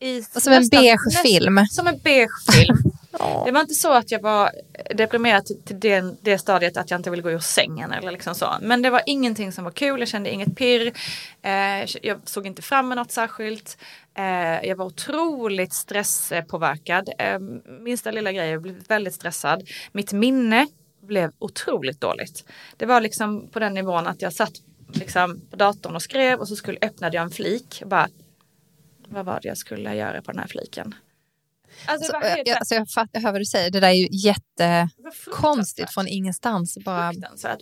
I som en beige film. Som en beige film. Det var inte så att jag var deprimerad till, till det, det stadiet att jag inte ville gå ur sängen eller liksom så. Men det var ingenting som var kul, jag kände inget pirr. Eh, jag såg inte fram emot något särskilt. Eh, jag var otroligt stresspåverkad. Eh, minsta lilla grej, jag blev väldigt stressad. Mitt minne blev otroligt dåligt. Det var liksom på den nivån att jag satt liksom på datorn och skrev och så skulle, öppnade jag en flik. Och bara, vad var det jag skulle göra på den här fliken? Alltså, så, jag, alltså jag, fattar, jag hör vad du säger. Det där är ju jättekonstigt från ingenstans. Bara...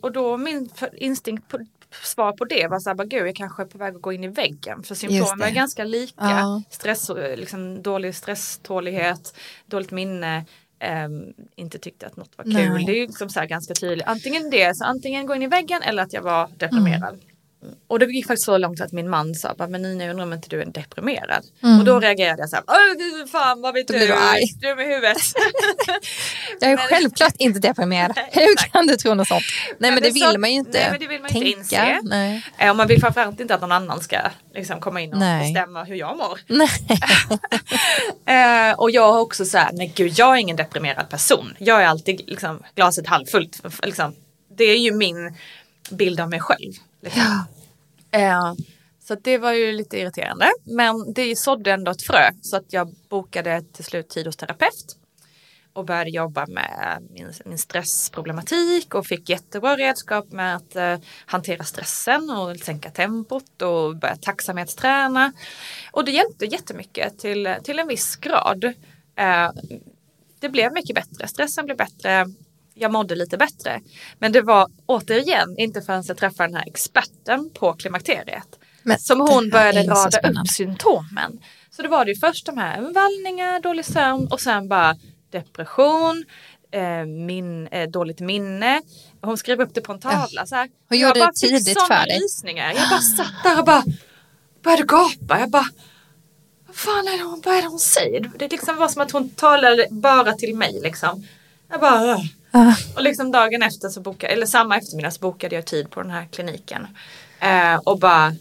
Och då min instinkt på, svar på det var så här, bara, gud jag kanske är på väg att gå in i väggen. För symptomen är ganska lika. Ja. Stress, liksom, dålig stresstålighet, dåligt minne. Um, inte tyckte att något var kul. Nej. Det är liksom så ganska tydligt. Antingen det, så antingen gå in i väggen eller att jag var deprimerad. Mm. Och det gick faktiskt så långt att min man sa, men Nina jag undrar om inte du är deprimerad. Mm. Och då reagerade jag så här, fan vad vet du? Du arg. Dum i huvudet. jag är självklart inte deprimerad. Hur kan du tro något sånt? Nej men, men det, vill man ju inte nej, men det vill man tänka. Inte inse. Nej. Eh, och man vill framförallt inte att någon annan ska liksom, komma in och nej. bestämma hur jag mår. uh, och jag har också så här, nej gud jag är ingen deprimerad person. Jag är alltid liksom, glaset halvfullt. Liksom, det är ju min bild av mig själv. Liksom. Ja. Eh, så det var ju lite irriterande. Men det sådde ändå ett frö så att jag bokade till slut tid hos terapeut. Och började jobba med min, min stressproblematik och fick jättebra redskap med att eh, hantera stressen och sänka tempot och börja tacksamhetsträna. Och det hjälpte jättemycket till, till en viss grad. Eh, det blev mycket bättre, stressen blev bättre, jag mådde lite bättre. Men det var återigen inte förrän jag träffade den här experten på klimakteriet. Men som hon började rada upp symptomen. Så det var det ju först de här vallningar, dålig sömn och sen bara depression, eh, min, eh, dåligt minne. Hon skrev upp det på en tavla. Så här. Hon gjorde det tidigt för dig. Rysningar. Jag bara satt där och bara började gapa. Jag bara vad fan är det hon, vad är det hon säger? Det liksom var som att hon talade bara till mig liksom. Jag bara Uh. Och liksom dagen efter så bokade, eller samma eftermiddag så bokade jag tid på den här kliniken. Eh, och bara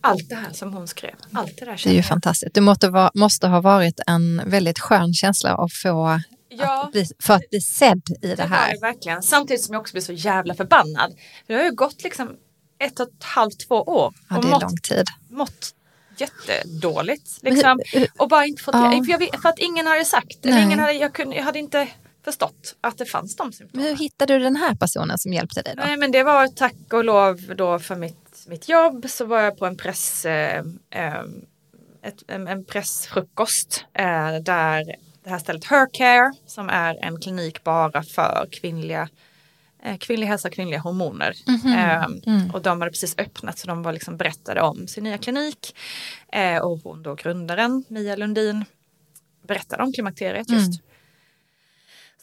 allt det här som hon skrev. Allt det, där det är ju fantastiskt. Det måste, vara, måste ha varit en väldigt skön känsla att få ja, att bli, för att bli sedd i det, det här. Det verkligen. Samtidigt som jag också blir så jävla förbannad. Det har ju gått liksom ett och ett halvt, två år. Ja, det är mått, lång tid. Mått jättedåligt. Liksom. och bara inte fått, ja. för, jag, för, att ingen hade sagt. Eller ingen hade, jag, kunde, jag hade inte förstått att det fanns de symptomen. Men hur hittade du den här personen som hjälpte dig? Då? Nej, men det var tack och lov då för mitt, mitt jobb så var jag på en press eh, eh ett, en, en pressfrukost eh, där det här stället Hercare som är en klinik bara för kvinnliga eh, kvinnlig hälsa och kvinnliga hormoner. Mm -hmm. mm. Och de hade precis öppnat så de var liksom berättade om sin nya klinik. Eh, och hon då grundaren, Mia Lundin, berättade om klimakteriet just. Mm.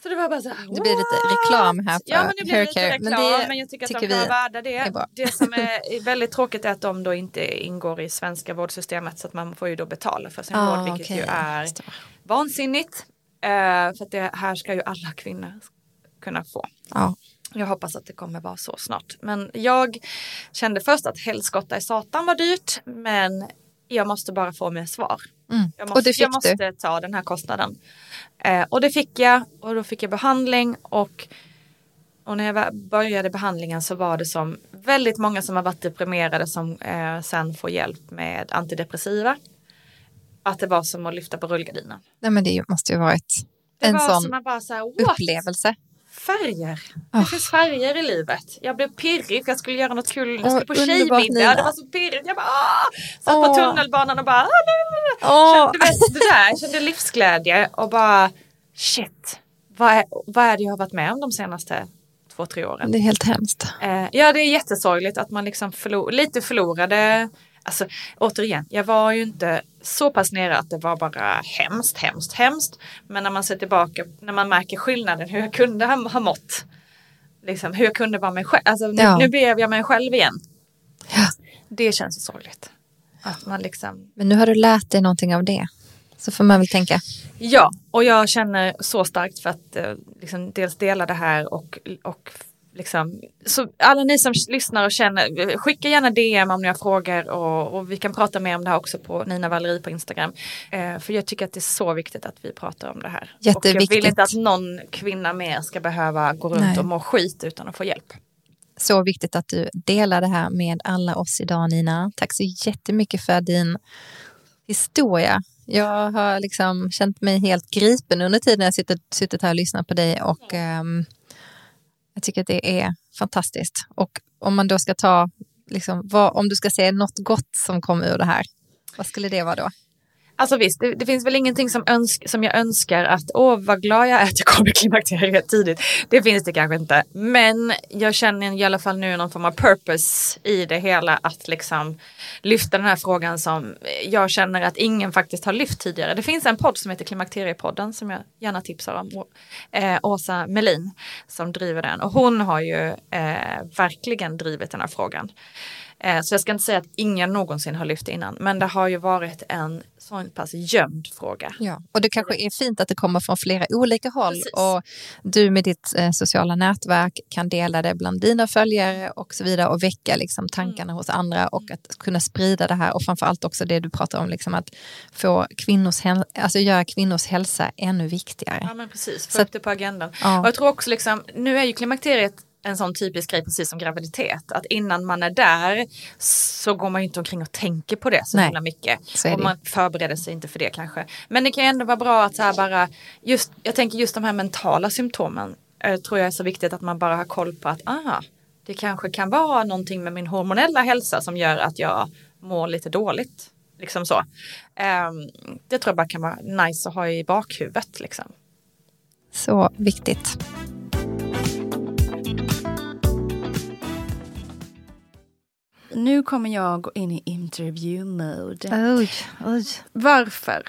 Så det var bara så här, Det blir lite reklam här för Ja men det blir lite reklam men, det men jag tycker, tycker att de kan vara värda det. Är det som är väldigt tråkigt är att de då inte ingår i svenska vårdsystemet så att man får ju då betala för sin ah, vård vilket okay. ju är vansinnigt. Uh, för att det här ska ju alla kvinnor kunna få. Ah. Jag hoppas att det kommer vara så snart. Men jag kände först att helskotta i satan var dyrt men jag måste bara få mig svar. Mm. Jag måste, jag måste ta den här kostnaden. Eh, och det fick jag och då fick jag behandling och, och när jag började behandlingen så var det som väldigt många som har varit deprimerade som eh, sen får hjälp med antidepressiva. Att det var som att lyfta på rullgardinen. Nej men det måste ju varit det en sån bara så här, upplevelse färger. Det oh. finns färger i livet. Jag blev pirrig för jag skulle göra något kul. Jag skulle på tjejmiddag. Det var så pirrigt. Jag bara Åh! Satt oh. på tunnelbanan och bara oh. kände, det där. Kände livsglädje och bara shit. Vad är, vad är det jag har varit med om de senaste två, tre åren? Det är helt hemskt. Eh, ja, det är jättesorgligt att man liksom förlor, lite förlorade Alltså återigen, jag var ju inte så pass nere att det var bara hemskt, hemskt, hemskt. Men när man ser tillbaka, när man märker skillnaden, hur jag kunde ha, ha mått. Liksom, hur jag kunde vara mig själv. Alltså, nu, ja. nu blev jag mig själv igen. Ja. Det känns ju sorgligt. Att man liksom... Men nu har du lärt dig någonting av det. Så får man väl tänka. Ja, och jag känner så starkt för att eh, liksom, dels dela det här och, och Liksom, så alla ni som lyssnar och känner, skicka gärna DM om ni har frågor och, och vi kan prata mer om det här också på Nina Valerie på Instagram. Eh, för jag tycker att det är så viktigt att vi pratar om det här. Jätteviktigt. Och jag vill inte att någon kvinna mer ska behöva gå runt Nej. och må skit utan att få hjälp. Så viktigt att du delar det här med alla oss idag Nina. Tack så jättemycket för din historia. Jag har liksom känt mig helt gripen under tiden jag suttit, suttit här och lyssnat på dig och um, jag tycker att det är fantastiskt. Och om man då ska ta, liksom, vad, om du ska säga något gott som kom ur det här, vad skulle det vara då? Alltså visst, det, det, finns väl ingenting som, önsk, som jag önskar att åh vad glad jag är att jag kom i klimakteriet tidigt. Det finns det kanske inte. Men jag känner i alla fall nu någon form av purpose i det hela att liksom lyfta den här frågan som jag känner att ingen faktiskt har lyft tidigare. Det finns en podd som heter Klimakteriepodden som jag gärna tipsar om. Eh, Åsa Melin som driver den och hon har ju eh, verkligen drivit den här frågan. Eh, så jag ska inte säga att ingen någonsin har lyft innan, men det har ju varit en så pass gömd fråga. Ja, och det kanske är fint att det kommer från flera olika håll Precis. och du med ditt eh, sociala nätverk kan dela det bland dina följare och så vidare och väcka liksom, tankarna mm. hos andra och att kunna sprida det här och framförallt också det du pratar om, liksom, att få kvinnors, alltså göra kvinnors hälsa ännu viktigare. Ja men precis, få upp det på agendan. Ja. Och jag tror också liksom, nu är ju klimakteriet en sån typisk grej precis som graviditet. Att innan man är där så går man ju inte omkring och tänker på det så Nej, himla mycket. Och man förbereder sig inte för det kanske. Men det kan ändå vara bra att så här bara, just, jag tänker just de här mentala symptomen eh, tror jag är så viktigt att man bara har koll på att aha, det kanske kan vara någonting med min hormonella hälsa som gör att jag mår lite dåligt. Liksom så. Um, det tror jag bara kan vara nice att ha i bakhuvudet. Liksom. Så viktigt. Nu kommer jag gå in i interview mode. Oj, oj. Varför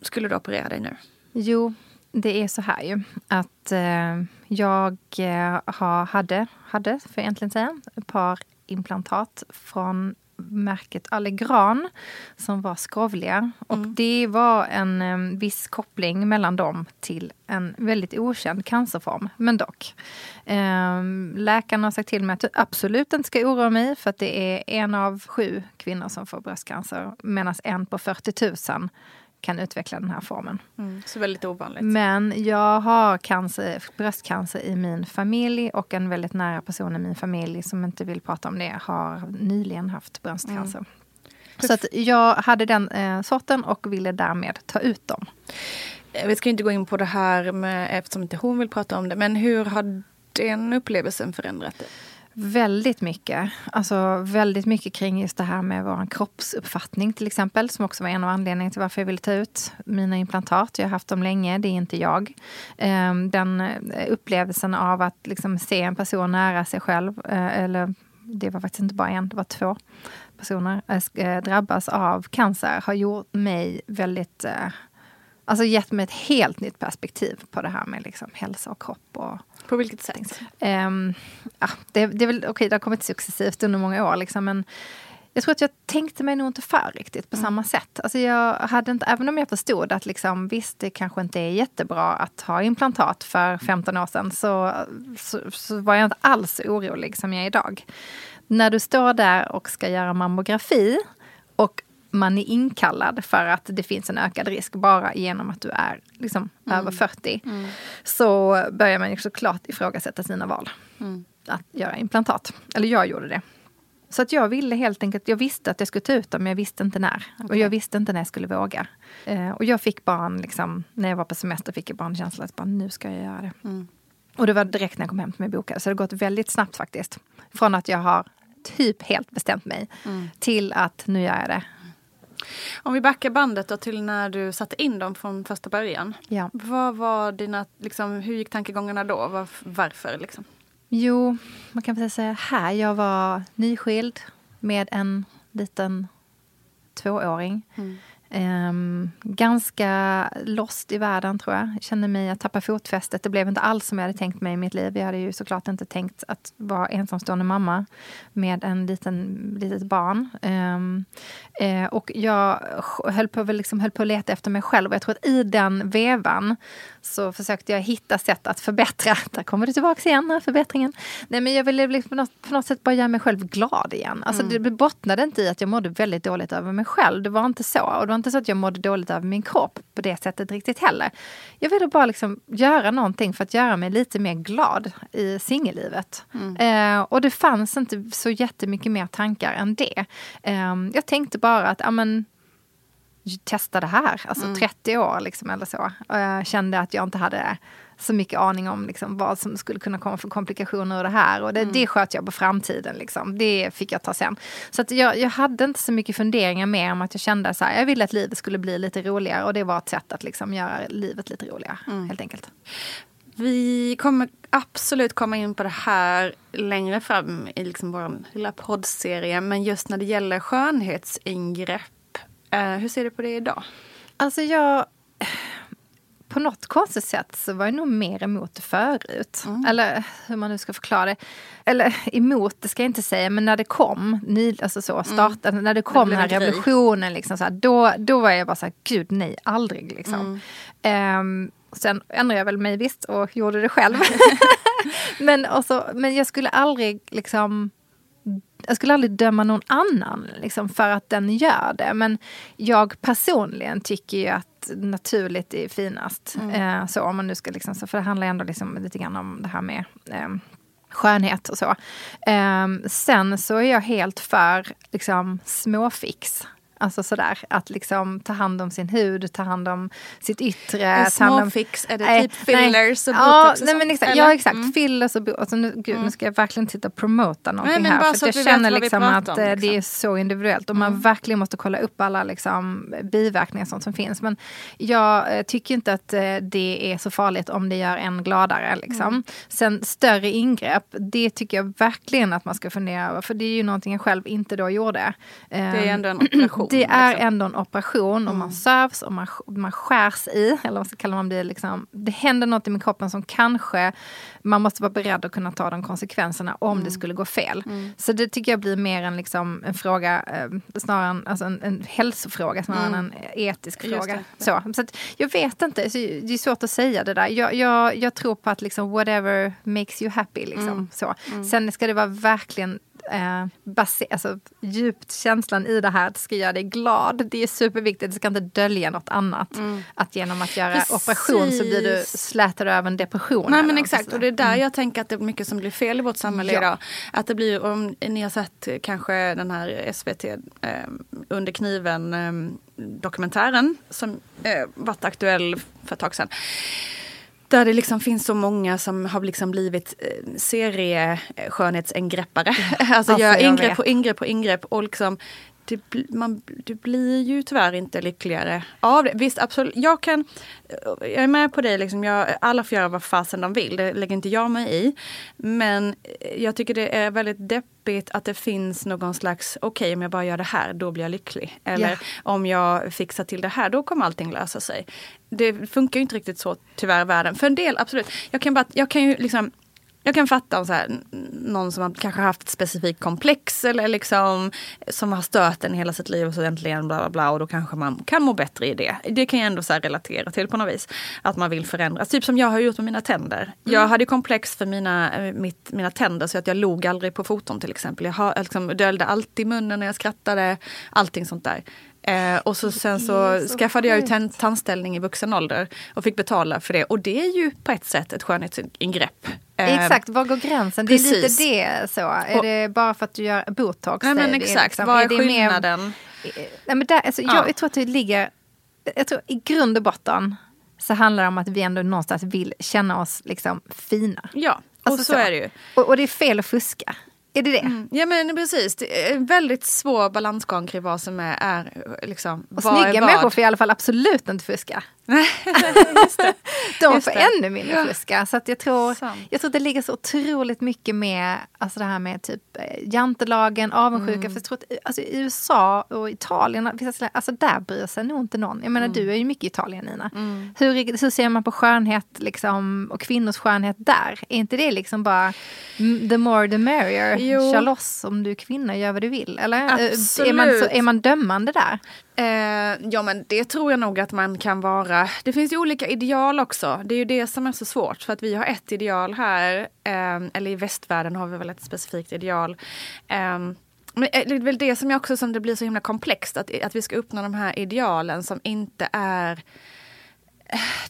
skulle du operera dig nu? Jo, det är så här ju att eh, jag eh, har, hade, hade, för egentligen säga, ett par implantat från märket Allegran som var skrovliga. Och mm. det var en um, viss koppling mellan dem till en väldigt okänd cancerform, men dock. Um, läkarna har sagt till mig att jag absolut inte ska oroa mig för att det är en av sju kvinnor som får bröstcancer medan en på 40 000 kan utveckla den här formen. Mm, så väldigt ovanligt. Men jag har cancer, bröstcancer i min familj och en väldigt nära person i min familj som inte vill prata om det har nyligen haft bröstcancer. Mm. Så att jag hade den eh, sorten och ville därmed ta ut dem. Vi ska inte gå in på det här med, eftersom inte hon vill prata om det. Men hur har den upplevelsen förändrat dig? Väldigt mycket. Alltså väldigt mycket kring just det här med vår kroppsuppfattning till exempel. Som också var en av anledningarna till varför jag ville ta ut mina implantat. Jag har haft dem länge, det är inte jag. Ehm, den eh, upplevelsen av att liksom se en person nära sig själv, eh, eller det var faktiskt inte bara en, det var två personer, eh, drabbas av cancer har gjort mig väldigt Alltså gett mig ett helt nytt perspektiv på det här med liksom hälsa och kropp. Och, på vilket sätt? Um, ja, det, det, är väl, okay, det har kommit successivt under många år. Liksom, men jag tror att jag tänkte mig nog inte för riktigt på mm. samma sätt. Alltså jag hade inte, även om jag förstod att liksom, visst, det kanske inte är jättebra att ha implantat för 15 år sedan så, så, så var jag inte alls orolig som jag är idag. När du står där och ska göra mammografi och man är inkallad för att det finns en ökad risk bara genom att du är liksom mm. över 40. Mm. Så börjar man ju såklart ifrågasätta sina val. Mm. Att göra implantat. Eller jag gjorde det. Så att jag ville helt enkelt, jag visste att jag skulle ta ut dem men jag visste inte när. Okay. Och jag visste inte när jag skulle våga. Eh, och jag fick bara en, liksom, när jag var på semester fick jag bara en känsla att bara, nu ska jag göra det. Mm. Och det var direkt när jag kom hem till mig bokade. Så det har gått väldigt snabbt faktiskt. Från att jag har typ helt bestämt mig mm. till att nu gör jag det. Om vi backar bandet då till när du satte in dem från första början. Ja. Vad var dina, liksom, hur gick tankegångarna då? Var, varför? Liksom? Jo, man kan väl säga här. Jag var nyskild med en liten tvååring. Mm. Um, ganska lost i världen tror jag. Kände mig att tappa fotfästet. Det blev inte alls som jag hade tänkt mig i mitt liv. Jag hade ju såklart inte tänkt att vara ensamstående mamma med en liten, litet barn. Um, uh, och jag höll på, liksom, höll på att leta efter mig själv. Och jag tror att i den vevan så försökte jag hitta sätt att förbättra. Där kommer du tillbaka igen, förbättringen. Nej, men jag ville liksom på, något, på något sätt bara göra mig själv glad igen. Alltså, mm. Det bottnade inte i att jag mådde väldigt dåligt över mig själv. Det var inte så. Och det inte så att jag mådde dåligt över min kropp på det sättet riktigt heller. Jag ville bara liksom göra någonting för att göra mig lite mer glad i singellivet. Mm. Eh, och det fanns inte så jättemycket mer tankar än det. Eh, jag tänkte bara att, ja men testa det här. Alltså mm. 30 år liksom eller så. Och jag kände att jag inte hade så mycket aning om liksom, vad som skulle kunna komma för komplikationer ur det här. Och det, mm. det sköt jag på framtiden. Liksom. Det fick jag ta sen. Så att jag, jag hade inte så mycket funderingar mer om att jag kände att jag ville att livet skulle bli lite roligare. Och det var ett sätt att liksom, göra livet lite roligare. Mm. Helt enkelt. Vi kommer absolut komma in på det här längre fram i liksom vår lilla poddserie. Men just när det gäller skönhetsingrepp Uh, hur ser du på det idag? Alltså jag... På något konstigt sätt så var jag nog mer emot det förut. Mm. Eller hur man nu ska förklara det. Eller emot, det ska jag inte säga, men när det kom, ny, alltså så, startade, mm. när det kom den här revolutionen, liksom, så här, då, då var jag bara så här, gud nej, aldrig. Liksom. Mm. Um, sen ändrade jag väl mig visst och gjorde det själv. men, också, men jag skulle aldrig liksom jag skulle aldrig döma någon annan liksom, för att den gör det. Men jag personligen tycker ju att naturligt är finast. Mm. Eh, så om man nu ska liksom, för det handlar ändå liksom lite grann om det här med eh, skönhet och så. Eh, sen så är jag helt för liksom, småfix. Alltså sådär, att liksom ta hand om sin hud, ta hand om sitt yttre. Småfix, är det typ fillers nej, och botox? Ja, nej, men exakt, ja exakt, mm. fillers och botox. Alltså nu, gud, mm. nu ska jag verkligen sitta och promota någonting nej, här. För jag känner liksom att om, liksom. det är så individuellt och man mm. verkligen måste kolla upp alla liksom, biverkningar sånt som finns. Men jag eh, tycker inte att eh, det är så farligt om det gör en gladare. Liksom. Mm. Sen större ingrepp, det tycker jag verkligen att man ska fundera över. För det är ju någonting jag själv inte då gjorde. Det är ändå en operation det är liksom. ändå en operation och man mm. sövs och man, man skärs i. Eller vad ska kalla man det, liksom, det händer något i min kroppen som kanske man måste vara beredd att kunna ta de konsekvenserna om mm. det skulle gå fel. Mm. Så det tycker jag blir mer en, liksom, en fråga, eh, snarare en, alltså en, en hälsofråga snarare mm. än en etisk fråga. Det. Så, så jag vet inte, det är svårt att säga det där. Jag, jag, jag tror på att liksom whatever makes you happy. Liksom, mm. så. Mm. Sen ska det vara verkligen eh, alltså, djupt känslan i det här, att ska göra dig glad. Det är superviktigt, det ska inte dölja något annat. Mm. Att genom att göra Precis. operation så blir du slätad över en depression. Nej men exakt, och det är där mm. jag tänker att det är mycket som blir fel i vårt samhälle ja. idag. Att det blir, om ni har sett kanske den här SVT eh, Under kniven eh, dokumentären som eh, varit aktuell för ett tag sedan. Där det liksom finns så många som har liksom blivit eh, serieskönhetsingreppare. alltså, alltså gör ingrepp på ingrepp på ingrepp och liksom det, man, du blir ju tyvärr inte lyckligare av det. Visst, absolut. Jag kan, jag är med på dig, liksom, jag, alla får göra vad fasen de vill. Det lägger inte jag mig i. Men jag tycker det är väldigt deppigt att det finns någon slags, okej okay, om jag bara gör det här, då blir jag lycklig. Eller yeah. om jag fixar till det här, då kommer allting lösa sig. Det funkar ju inte riktigt så tyvärr i världen. För en del, absolut. Jag kan, bara, jag kan ju liksom jag kan fatta om så här, någon som har kanske haft ett specifikt komplex eller liksom som har stört en hela sitt liv och så äntligen bla bla bla och då kanske man kan må bättre i det. Det kan jag ändå så relatera till på något vis. Att man vill förändras. Typ som jag har gjort med mina tänder. Mm. Jag hade komplex för mina, eh, mitt, mina tänder så att jag log aldrig på foton till exempel. Jag har, liksom, dölde alltid munnen när jag skrattade. Allting sånt där. Eh, och så, sen så, så skaffade jag ju tandställning i vuxen ålder och fick betala för det. Och det är ju på ett sätt ett skönhetsingrepp. Eh, exakt, var går gränsen? Det är lite det så. Är och, det bara för att du gör botox? Nej men exakt, liksom, vad är, är skillnaden? Mer, nej, men där, alltså, ja. jag, jag tror att det ligger, jag tror i grund och botten så handlar det om att vi ändå någonstans vill känna oss liksom fina. Ja, och alltså, så, så, är det ju. Och, och, det är fel att fuska Är det det? Mm. Ja men precis, det är en väldigt svår balansgång kring vad som är, är liksom, Och snygga människor får i alla fall absolut inte fuska. De får ännu mindre fuska. Så att jag, tror, jag tror det ligger så otroligt mycket med alltså det här med typ eh, jantelagen, avundsjuka. Mm. För jag tror att, alltså, I USA och Italien, alltså där bryr sig nog inte någon. Jag menar mm. du är ju mycket i Italien Nina. Mm. Hur, hur ser man på skönhet liksom, och kvinnors skönhet där? Är inte det liksom bara the more the merrier? Jo. Kör loss om du är kvinna, gör vad du vill. Eller? Absolut. Eh, är man, så, är man dömande där? Eh, ja men det tror jag nog att man kan vara. Det finns ju olika ideal också. Det är ju det som är så svårt för att vi har ett ideal här. Eh, eller i västvärlden har vi väl ett specifikt ideal. Eh, men det är väl det som jag också som det blir så himla komplext. Att, att vi ska uppnå de här idealen som inte är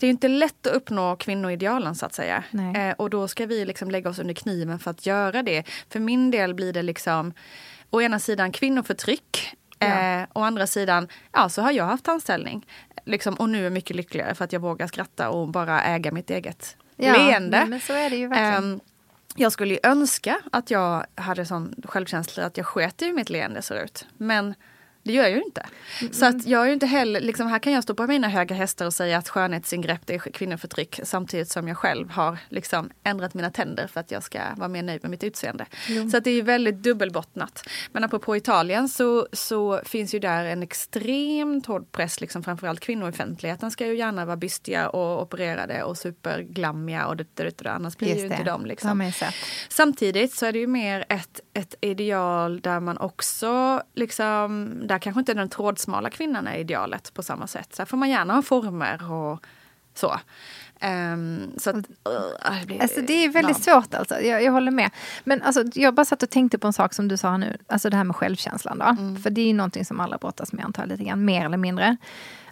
det är inte lätt att uppnå kvinnoidealen så att säga. Eh, och då ska vi liksom lägga oss under kniven för att göra det. För min del blir det liksom å ena sidan kvinnoförtryck Ja. Eh, å andra sidan, ja så har jag haft anställning. Liksom, och nu är jag mycket lyckligare för att jag vågar skratta och bara äga mitt eget ja, leende. Men så är det ju verkligen. Eh, jag skulle ju önska att jag hade sån självkänsla att jag sket i hur mitt leende ser ut. Men det gör jag ju inte. Mm. Så att jag är ju inte heller, liksom, här kan jag stå på mina höga hästar och säga att skönhetsingrepp är kvinnoförtryck samtidigt som jag själv har liksom ändrat mina tänder för att jag ska vara mer nöjd med mitt utseende. Mm. Så att det är väldigt dubbelbottnat. Men apropå Italien så, så finns ju där en extremt hård press, liksom framförallt kvinnor i offentligheten ska ju gärna vara bystiga och opererade och superglammiga och det, det, det, annars blir Just ju det. inte de. Liksom. Samtidigt så är det ju mer ett, ett ideal där man också liksom, där där kanske inte den trådsmala kvinnan är idealet på samma sätt. Så här får man gärna ha former och så. Um, så att, uh, det, blir, alltså det är väldigt ja. svårt alltså, jag, jag, håller med. Men alltså, jag bara satt och tänkte på en sak som du sa nu, alltså det här med självkänslan då. Mm. För det är ju någonting som alla brottas med antar lite grann, mer eller mindre.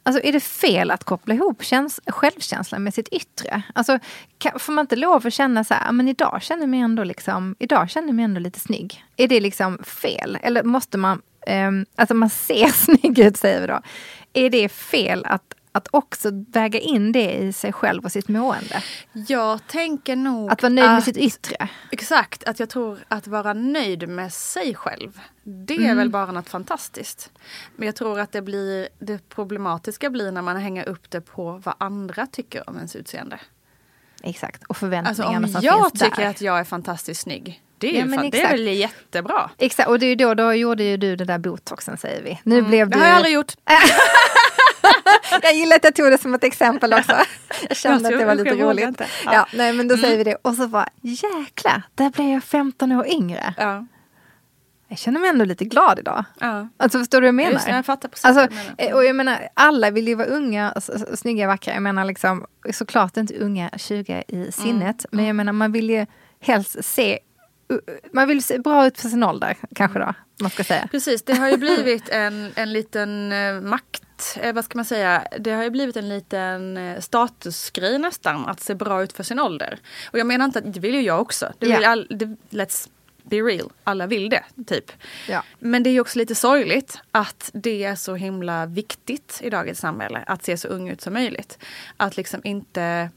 Alltså är det fel att koppla ihop käns självkänslan med sitt yttre? Alltså kan, får man inte lov att känna så här, men idag känner jag mig ändå liksom, idag känner jag mig ändå lite snygg. Är det liksom fel? Eller måste man um, alltså man ser snygg ut säger vi då. Är det fel att, att också väga in det i sig själv och sitt mående? Jag tänker nog Att vara nöjd att, med sitt yttre? Exakt, att jag tror att vara nöjd med sig själv. Det är mm. väl bara något fantastiskt. Men jag tror att det blir det problematiska blir när man hänger upp det på vad andra tycker om ens utseende. Exakt, och förväntningarna alltså, som finns där. Om jag tycker att jag är fantastiskt snygg det är, ja, fan, det är väl jättebra. Exakt, och det är då, då gjorde ju du den där botoxen säger vi. Nu mm. blev det har jag aldrig gjort. jag gillar att jag tog det som ett exempel också. Jag kände jag att det var lite roligt. Ja. ja. nej, men då mm. säger vi det. Och så bara, jäklar, där blev jag 15 år yngre. Ja. Jag känner mig ändå lite glad idag. Ja. Alltså förstår du vad jag menar? Just, jag fattar precis alltså, mm. Och jag menar, alla vill ju vara unga, snygga, vackra. Jag menar liksom, såklart inte unga 20 i sinnet. Mm. Men jag menar, man vill ju helst se man vill se bra ut för sin ålder, kanske då, man ska säga. Precis, det har ju blivit en, en liten eh, makt, eh, vad ska man säga, det har ju blivit en liten eh, statusgrej nästan, att se bra ut för sin ålder. Och jag menar inte att, det vill ju jag också. Det vill ja. all, det, let's be real, alla vill det, typ. Ja. Men det är ju också lite sorgligt att det är så himla viktigt i dagens samhälle, att se så ung ut som möjligt. Att liksom inte,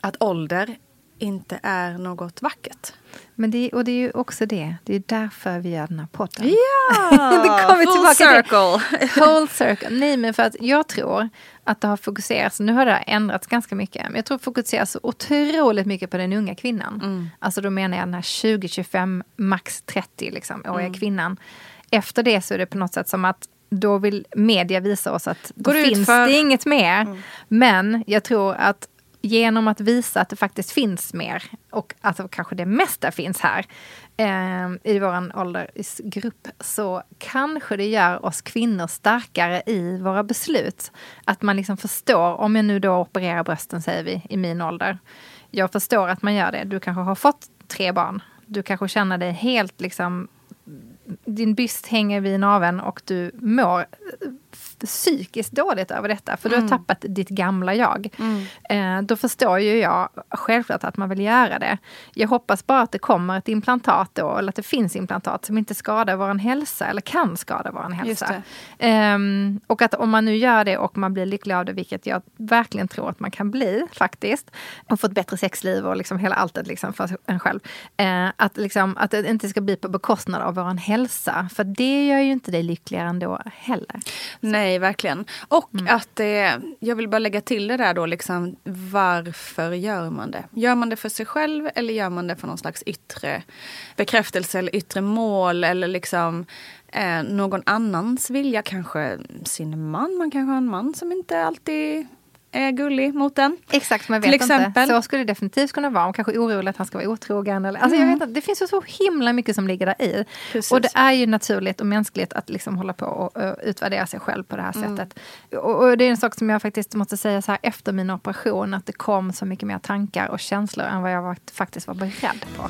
att ålder inte är något vackert. Men det, och det är ju också det, det är därför vi gör den här podden. Ja, det full circle. Till. Whole circle. Nej men för att jag tror att det har fokuserats, nu har det ändrats ganska mycket, men jag tror det fokuseras otroligt mycket på den unga kvinnan. Mm. Alltså då menar jag den här 20-25, max 30 liksom, åriga mm. kvinnan. Efter det så är det på något sätt som att då vill media visa oss att då finns för... det inget mer. Mm. Men jag tror att genom att visa att det faktiskt finns mer och att kanske det mesta finns här eh, i vår åldersgrupp så kanske det gör oss kvinnor starkare i våra beslut. Att man liksom förstår, om jag nu då opererar brösten säger vi i min ålder. Jag förstår att man gör det. Du kanske har fått tre barn. Du kanske känner dig helt liksom din byst hänger vid naveln och du mår psykiskt dåligt över detta, för du har mm. tappat ditt gamla jag. Mm. Eh, då förstår ju jag självklart att man vill göra det. Jag hoppas bara att det kommer ett implantat då, eller att det finns implantat som inte skadar vår hälsa, eller kan skada vår hälsa. Eh, och att om man nu gör det och man blir lycklig av det, vilket jag verkligen tror att man kan bli faktiskt, och få ett bättre sexliv och liksom hela alltet liksom för en själv. Eh, att, liksom, att det inte ska bli på bekostnad av vår hälsa, för det gör ju inte dig lyckligare ändå heller. Nej, verkligen. Och mm. att eh, jag vill bara lägga till det där då, liksom, varför gör man det? Gör man det för sig själv eller gör man det för någon slags yttre bekräftelse eller yttre mål eller liksom eh, någon annans vilja, kanske sin man. Man kanske har en man som inte alltid är gullig mot en. Exakt, man vet Till exempel. inte. Så skulle det definitivt kunna vara. Man kanske är orolig att han ska vara otrogen. Eller, alltså mm. jag vet inte, det finns ju så himla mycket som ligger där i. Precis. Och det är ju naturligt och mänskligt att liksom hålla på och uh, utvärdera sig själv på det här mm. sättet. Och, och, det är en sak som jag faktiskt måste säga så här efter min operation, att det kom så mycket mer tankar och känslor än vad jag var, faktiskt var beredd på.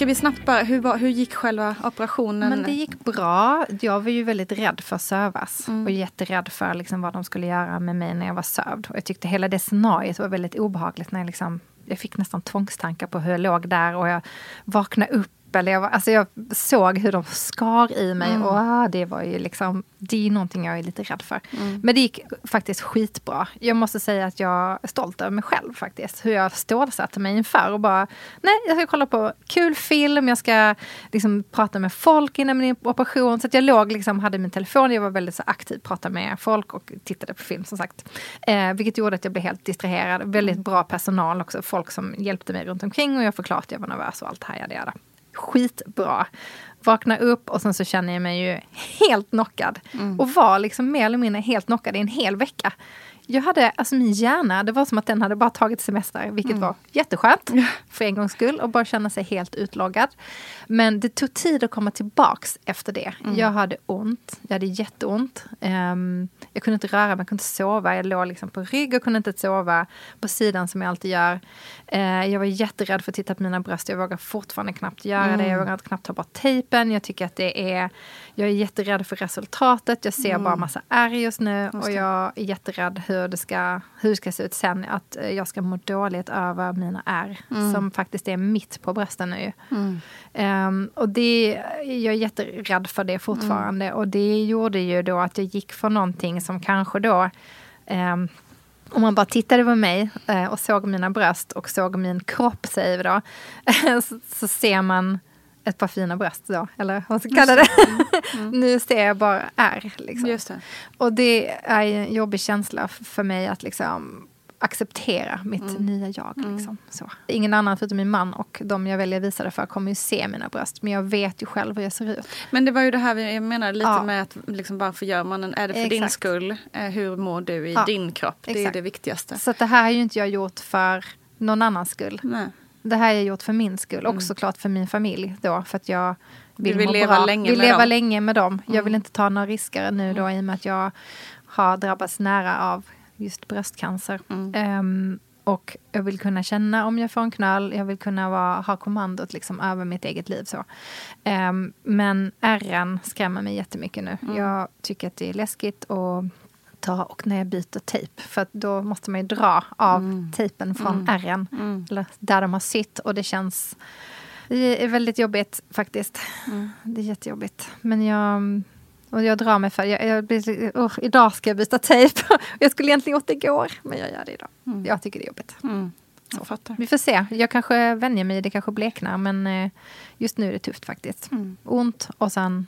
Ska vi snabbt bara, hur, var, hur gick själva operationen? Men det gick bra. Jag var ju väldigt rädd för att sövas. Mm. Och jätterädd för liksom vad de skulle göra med mig när jag var sövd. Och jag tyckte hela det scenariot var väldigt obehagligt. när Jag, liksom, jag fick nästan tvångstankar på hur jag låg där. Och jag vaknade upp eller jag, alltså jag såg hur de skar i mig mm. och ah, det var ju liksom, det är någonting jag är lite rädd för. Mm. Men det gick faktiskt skitbra. Jag måste säga att jag är stolt över mig själv faktiskt. Hur jag stålsatte mig inför och bara, nej jag ska kolla på kul film, jag ska liksom prata med folk innan min operation. Så jag låg liksom, hade min telefon, jag var väldigt så aktiv, pratade med folk och tittade på film som sagt. Eh, vilket gjorde att jag blev helt distraherad. Väldigt mm. bra personal också, folk som hjälpte mig runt omkring och jag förklarade att jag var nervös och allt här. Yada, yada skitbra. Vaknar upp och sen så känner jag mig ju helt knockad. Mm. Och var liksom mer eller mindre helt knockad i en hel vecka jag hade, alltså min hjärna, det var som att den hade bara tagit semester, vilket mm. var jätteskönt för en gångs skull och bara känna sig helt utloggad. Men det tog tid att komma tillbaks efter det. Mm. Jag hade ont, jag hade jätteont. Um, jag kunde inte röra mig, jag kunde inte sova. Jag låg liksom på rygg och kunde inte sova på sidan som jag alltid gör. Uh, jag var jätterädd för att titta på mina bröst. Jag vågar fortfarande knappt göra mm. det. Jag vågar knappt ta bort tejpen. Jag tycker att det är... Jag är jätterädd för resultatet. Jag ser mm. bara massa ärr just nu och jag är jätterädd hur det ska, hur det ska se ut sen. Att eh, jag ska må dåligt över mina ärr mm. som faktiskt är mitt på brösten nu. Mm. Um, och det, jag är jätterädd för det fortfarande. Mm. Och det gjorde ju då att jag gick för någonting som kanske då um, om man bara tittade på mig uh, och såg mina bröst och såg min kropp, säger vi då, så, så ser man ett par fina bröst då, eller vad man ska kalla det. Mm. Mm. nu ser jag bara R. Liksom. Just det. Och det är en jobbig känsla för mig att liksom acceptera mitt mm. nya jag. Mm. Liksom. Så. Ingen annan förutom min man och de jag väljer att visa det för kommer ju se mina bröst. Men jag vet ju själv hur jag ser ut. Men det var ju det här jag menade lite ja. med att liksom, varför gör man den? Är det för Exakt. din skull? Eh, hur mår du i ja. din kropp? Det Exakt. är det viktigaste. Så det här har ju inte jag gjort för någon annans skull. Nej. Det här har jag gjort för min skull och mm. såklart för min familj då. För att jag vill, vill leva, bra. länge, vill med leva dem. länge med dem. Jag vill mm. inte ta några risker nu då i och med att jag har drabbats nära av just bröstcancer. Mm. Um, och jag vill kunna känna om jag får en knall. Jag vill kunna vara, ha kommandot liksom över mitt eget liv. Så. Um, men ärren skrämmer mig jättemycket nu. Mm. Jag tycker att det är läskigt och ta och när jag byter tejp. För då måste man ju dra av mm. tejpen från mm. ärren. Mm. Eller där de har sytt. Och det känns... Det är väldigt jobbigt faktiskt. Mm. Det är jättejobbigt. Men jag... Och jag drar mig för... Jag, jag, oh, idag ska jag byta tejp. jag skulle egentligen gjort det igår. Men jag gör det idag. Mm. Jag tycker det är jobbigt. Mm. Vi får se. Jag kanske vänjer mig, det kanske bleknar. Men eh, just nu är det tufft faktiskt. Mm. Ont och sen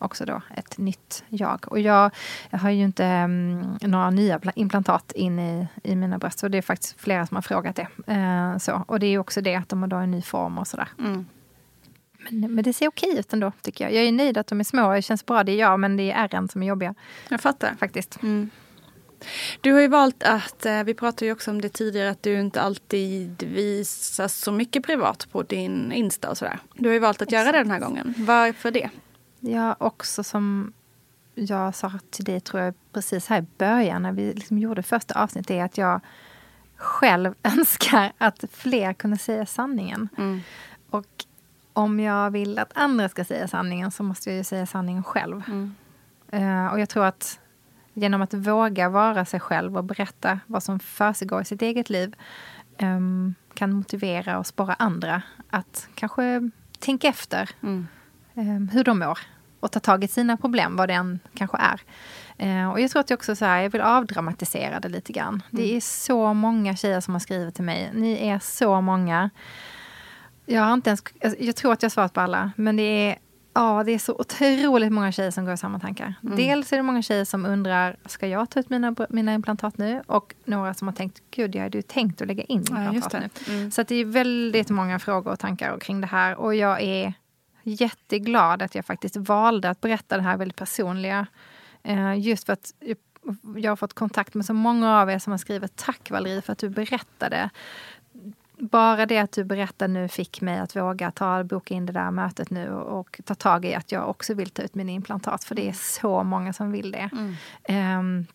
också då ett nytt jag. Och jag, jag har ju inte um, några nya implantat in i, i mina bröst. Så det är faktiskt flera som har frågat det. Uh, så. Och det är också det att de har då en ny form och sådär. Mm. Men, men det ser okej ut ändå, tycker jag. Jag är nöjd att de är små. Det känns bra, det är jag. Men det är ärren som är jobbiga. Jag fattar. Faktiskt. Mm. Du har ju valt att, eh, vi pratade ju också om det tidigare, att du inte alltid visar så mycket privat på din Insta och sådär. Du har ju valt att Exakt. göra det den här gången. Varför det? Ja, också som jag sa till dig, tror jag, precis här i början när vi liksom gjorde första avsnittet, är att jag själv önskar att fler kunde säga sanningen. Mm. Och om jag vill att andra ska säga sanningen så måste jag ju säga sanningen själv. Mm. Uh, och jag tror att genom att våga vara sig själv och berätta vad som försiggår i sitt eget liv um, kan motivera och spara andra att kanske tänka efter mm. Um, hur de mår och ta tag i sina problem, vad det än kanske är. Uh, och jag tror att jag också så här, jag vill avdramatisera det lite grann. Mm. Det är så många tjejer som har skrivit till mig. Ni är så många. Jag har inte ens, jag tror att jag har svarat på alla, men det är Ja, det är så otroligt många tjejer som går i samma tankar. Mm. Dels är det många tjejer som undrar, ska jag ta ut mina, mina implantat nu? Och några som har tänkt, gud, jag hade ju tänkt att lägga in implantat ja, nu. Mm. Så det är väldigt många frågor och tankar kring det här. Och jag är jätteglad att jag faktiskt valde att berätta det här väldigt personliga. Eh, just för att jag har fått kontakt med så många av er som har skrivit tack Valerie för att du berättade bara det att du berättar nu fick mig att våga ta, boka in det där mötet nu och, och ta tag i att jag också vill ta ut mina implantat. För det är så många som vill det. Mm. Um,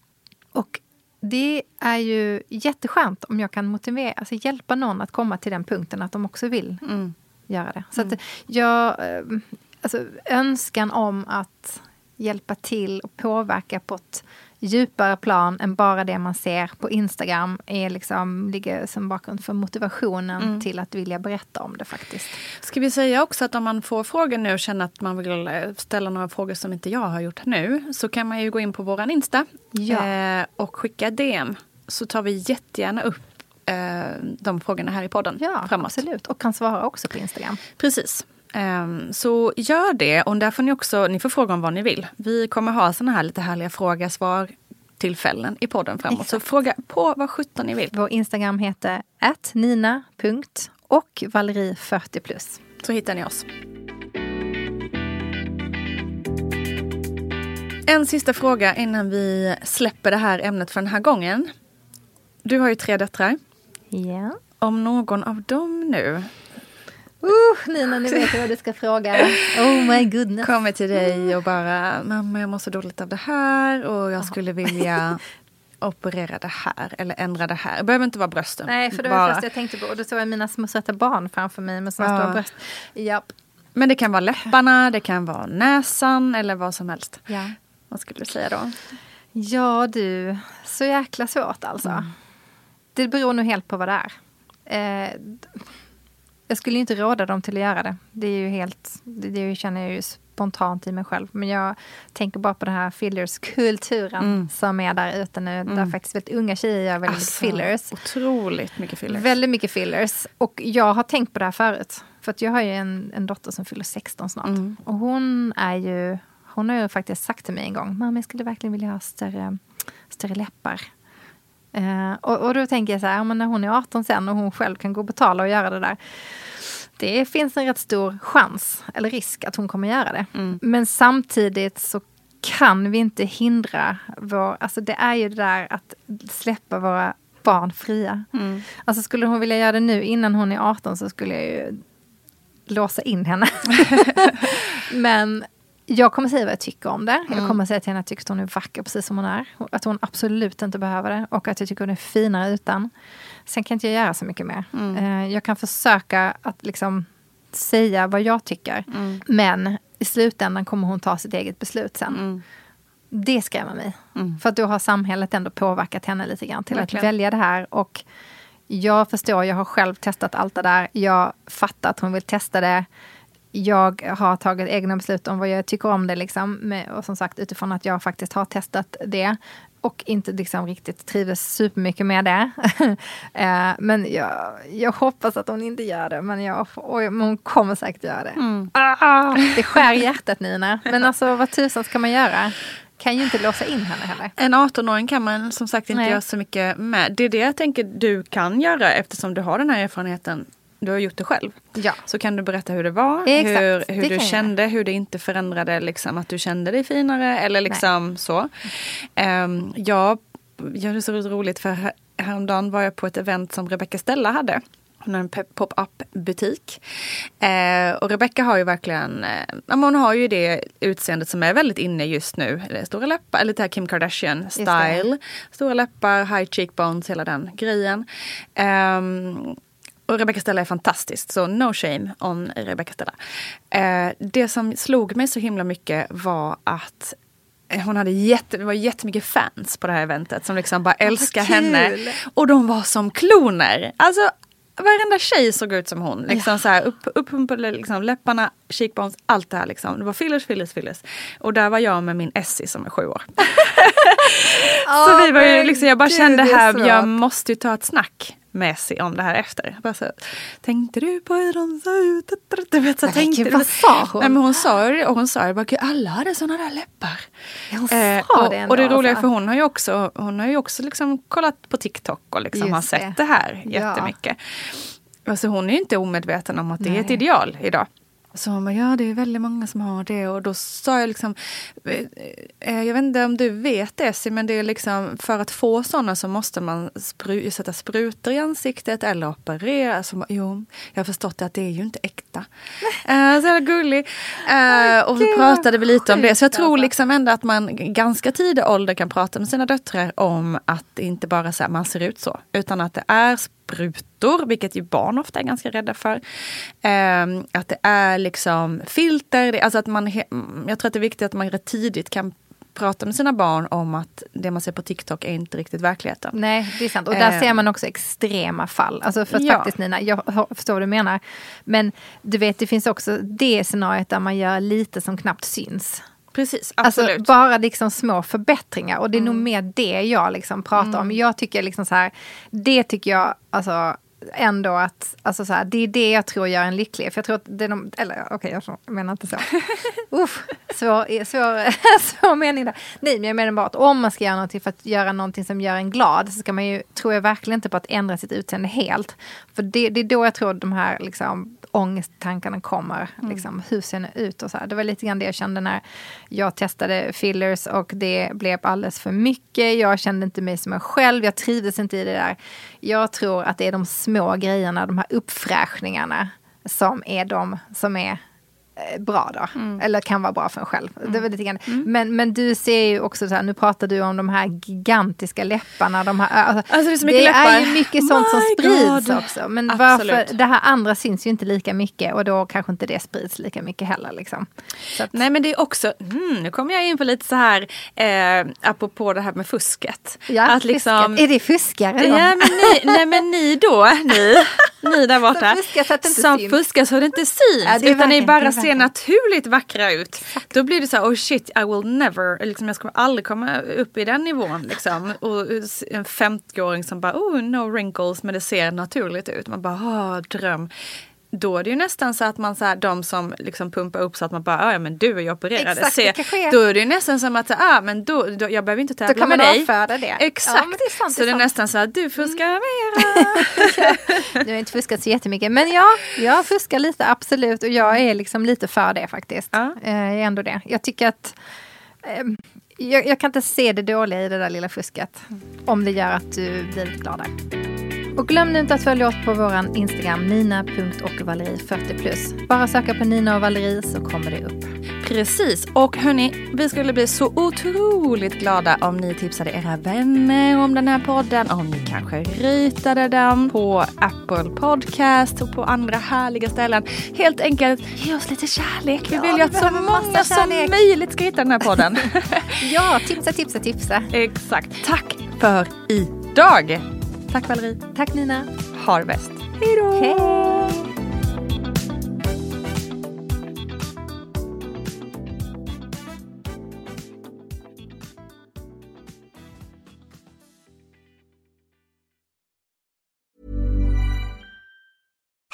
och det är ju jätteskönt om jag kan motivera, alltså hjälpa någon att komma till den punkten att de också vill mm. Göra det. Så att mm. jag, ehm, alltså önskan om att hjälpa till och påverka på ett djupare plan än bara det man ser på Instagram är liksom, ligger som bakgrund för motivationen mm. till att vilja berätta om det faktiskt. Ska vi säga också att om man får frågor nu och känner att man vill eh, ställa några frågor som inte jag har gjort nu så kan man ju gå in på våran Insta ja. eh, och skicka DM. Så tar vi jättegärna upp eh, de frågorna här i podden ja, framåt. Absolut, och kan svara också på Instagram. Precis. Um, så gör det och där får ni också, ni får fråga om vad ni vill. Vi kommer ha såna här lite härliga fråga svar tillfällen i podden framåt. Exakt. Så fråga på vad sjutton ni vill. Vår Instagram heter nina och Valerie 40 plus. Så hittar ni oss. En sista fråga innan vi släpper det här ämnet för den här gången. Du har ju tre döttrar. Ja. Om någon av dem nu Uh, Nina, nu vet jag vad du ska fråga. Oh my goodness. Kommer till dig och bara, mamma jag mår så dåligt av det här och jag skulle vilja operera det här eller ändra det här. Det behöver inte vara brösten. Nej, för det var bara. jag tänkte på. Och då såg jag mina små söta barn framför mig med såna ja. stora bröst. Japp. Men det kan vara läpparna, det kan vara näsan eller vad som helst. Ja. Vad skulle du säga då? Ja du, så jäkla svårt alltså. Mm. Det beror nog helt på vad det är. Eh, jag skulle inte råda dem till att göra det. Det är ju helt, det, det känner jag ju spontant i mig själv. Men jag tänker bara på den här fillers-kulturen mm. som är där ute nu. Mm. Där faktiskt väldigt unga tjejer gör väldigt alltså, mycket fillers. Otroligt mycket fillers. Väldigt mycket fillers. Och jag har tänkt på det här förut. För att jag har ju en, en dotter som fyller 16 snart. Mm. Och hon är ju, hon har ju faktiskt sagt till mig en gång, mamma jag skulle verkligen vilja ha större, större läppar. Uh, och, och, då tänker jag så här, men när hon är 18 sen och hon själv kan gå och betala och göra det där. Det finns en rätt stor chans, eller risk, att hon kommer göra det. Mm. Men samtidigt så kan vi inte hindra vår... Alltså det är ju det där att släppa våra barn fria. Mm. Alltså skulle hon vilja göra det nu innan hon är 18 så skulle jag ju låsa in henne. Men jag kommer säga vad jag tycker om det. Jag mm. kommer säga till henne att jag tycker att hon är vacker precis som hon är. Att hon absolut inte behöver det. Och att jag tycker hon är finare utan. Sen kan inte jag göra så mycket mer. Mm. Eh, jag kan försöka att liksom säga vad jag tycker. Mm. Men i slutändan kommer hon ta sitt eget beslut sen. Mm. Det skrämmer mig. Mm. För att då har samhället ändå påverkat henne lite grann till Verkligen. att välja det här. Och jag förstår, jag har själv testat allt det där. Jag fattar att hon vill testa det jag har tagit egna beslut om vad jag tycker om det. Liksom. Och som sagt utifrån att jag faktiskt har testat det och inte liksom riktigt trivdes supermycket med det. Eh, men jag, jag hoppas att hon inte gör det, men, jag, men hon kommer säkert göra det. Mm. Ah, det skär hjärtat Nina, men alltså vad tusan ska man göra? kan ju inte låsa in henne heller. En 18-åring kan man som sagt inte Nej. göra så mycket med. Det är det jag tänker du kan göra eftersom du har den här erfarenheten du har gjort det själv. Ja. Så kan du berätta hur det var, Exakt, hur, hur du kände, jag. hur det inte förändrade liksom, att du kände dig finare eller liksom Nej. så. Um, jag gör det så roligt för häromdagen var jag på ett event som Rebecca Stella hade. Hon har en pop-up butik. Eh, och Rebecca har ju verkligen, eh, hon har ju det utseendet som är väldigt inne just nu. Stora läppar, lite här Kim Kardashian style. Stora läppar, high cheekbones, hela den grejen. Um, och Rebecca Stella är fantastisk, så no shame on Rebecca Stella. Eh, det som slog mig så himla mycket var att hon hade jätte, det var jättemycket fans på det här eventet som liksom bara älskade henne. Och de var som kloner. Alltså varenda tjej såg ut som hon. Liksom ja. så här, upp, uppumpade liksom, läpparna, cheekbones, allt det här. Liksom. Det var fillers, fillers, fillers. Och där var jag med min Essie som är sju år. så vi var ju liksom, jag bara kände här, jag måste ju ta ett snack med sig om det här efter. Bara så, tänkte du på hur de såg ut? Du vet, så, tänkte Gud, vad sa hon? Nej, men hon sa det och hon sa det, alla hade sådana där läppar. hon sa eh, och, det ändå, och det roliga alltså. för hon har ju också, hon har ju också liksom kollat på TikTok och liksom har sett det, det här jättemycket. Ja. Alltså hon är ju inte omedveten om att det Nej. är ett ideal idag. Så hon bara, ja det är väldigt många som har det. Och då sa jag liksom, eh, eh, jag vet inte om du vet det men det är liksom för att få sådana så måste man spru sätta sprutor i ansiktet eller operera. Så, jo, jag har förstått att det är ju inte äkta. uh, så gullig. Uh, och så pratade vi lite om det. Så jag tror alltså. liksom ändå att man ganska tidig ålder kan prata med sina döttrar om att det inte bara så här, man ser ut så. Utan att det är sprutor, vilket ju barn ofta är ganska rädda för. Eh, att det är liksom filter, alltså att man, jag tror att det är viktigt att man rätt tidigt kan prata med sina barn om att det man ser på TikTok är inte riktigt verkligheten. Nej, det är sant. Och där eh. ser man också extrema fall. Alltså för att ja. faktiskt Nina, jag förstår vad du menar. Men du vet, det finns också det scenariot där man gör lite som knappt syns. Precis, alltså, absolut. Alltså bara liksom små förbättringar och det är mm. nog mer det jag liksom pratar mm. om. Jag tycker liksom så här, det tycker jag, alltså ändå att, alltså så här, det är det jag tror gör en lycklig. För jag tror att det är de, eller okej, okay, jag menar inte så. Uff, svår, svår, svår mening där. Nej, men jag menar bara att om man ska göra någonting för att göra någonting som gör en glad så ska man ju, tror jag verkligen inte på att ändra sitt utseende helt. För det, det är då jag tror de här liksom, ångesttankarna kommer. Mm. Liksom, hur ser den ut? Och så här. Det var lite grann det jag kände när jag testade fillers och det blev alldeles för mycket. Jag kände inte mig som mig själv. Jag trivdes inte i det där. Jag tror att det är de små grejerna, de här uppfräschningarna som är de som är bra då. Mm. Eller kan vara bra för en själv. Mm. Det var lite grann. Mm. Men, men du ser ju också så här, nu pratar du om de här gigantiska läpparna. De här, alltså, alltså det är, så mycket det läppar. är ju mycket sånt som sprids God. också. Men varför, det här andra syns ju inte lika mycket och då kanske inte det sprids lika mycket heller. Liksom. Att, Nej men det är också, mm, nu kommer jag in på lite så här, eh, apropå det här med fusket. Ja, att liksom, fusket. Är det fuskare? Ja, men ni, nej men ni då, ni, ni där borta. som fuskar så att det inte syns. Fuskar så det inte syns. Ja, det utan ni bara ser naturligt vackra ut. Exakt. Då blir det så här, oh shit, I will never, liksom, jag ska aldrig komma upp i den nivån. Liksom. Och en 50-åring som bara, oh no wrinkles, men det ser naturligt ut. Man bara, oh, dröm då är det ju nästan så att man så här, de som liksom pumpar upp så att man bara, ja men du är ju opererad. Exakt, Se, då är det ju nästan som att, ja men då, då, jag behöver inte tävla med dig. Då kan man avfärda det. Exakt. Ja, det sant, så det är, det är nästan så att du fuskar mm. mera. du har inte fuskat så jättemycket men ja, jag fuskar lite absolut och jag är liksom lite för det faktiskt. Ja. Eh, är ändå det. Jag tycker att eh, jag, jag, kan inte se det dåliga i det där lilla fusket. Om det gör att du blir lite gladare. Och glöm nu inte att följa oss på vår Instagram, nina.ochvaleri40+. Bara söka på Nina och Valerie så kommer det upp. Precis, och hörni, vi skulle bli så otroligt glada om ni tipsade era vänner om den här podden, om ni kanske rytade den på Apple Podcast och på andra härliga ställen. Helt enkelt, ge oss lite kärlek. Vi ja, vill ju att så många som möjligt ska hitta den här podden. ja, tipsa, tipsa, tipsa. Exakt. Tack för idag! Tack Valerie. Tack Nina. Ha det bäst. Hej då.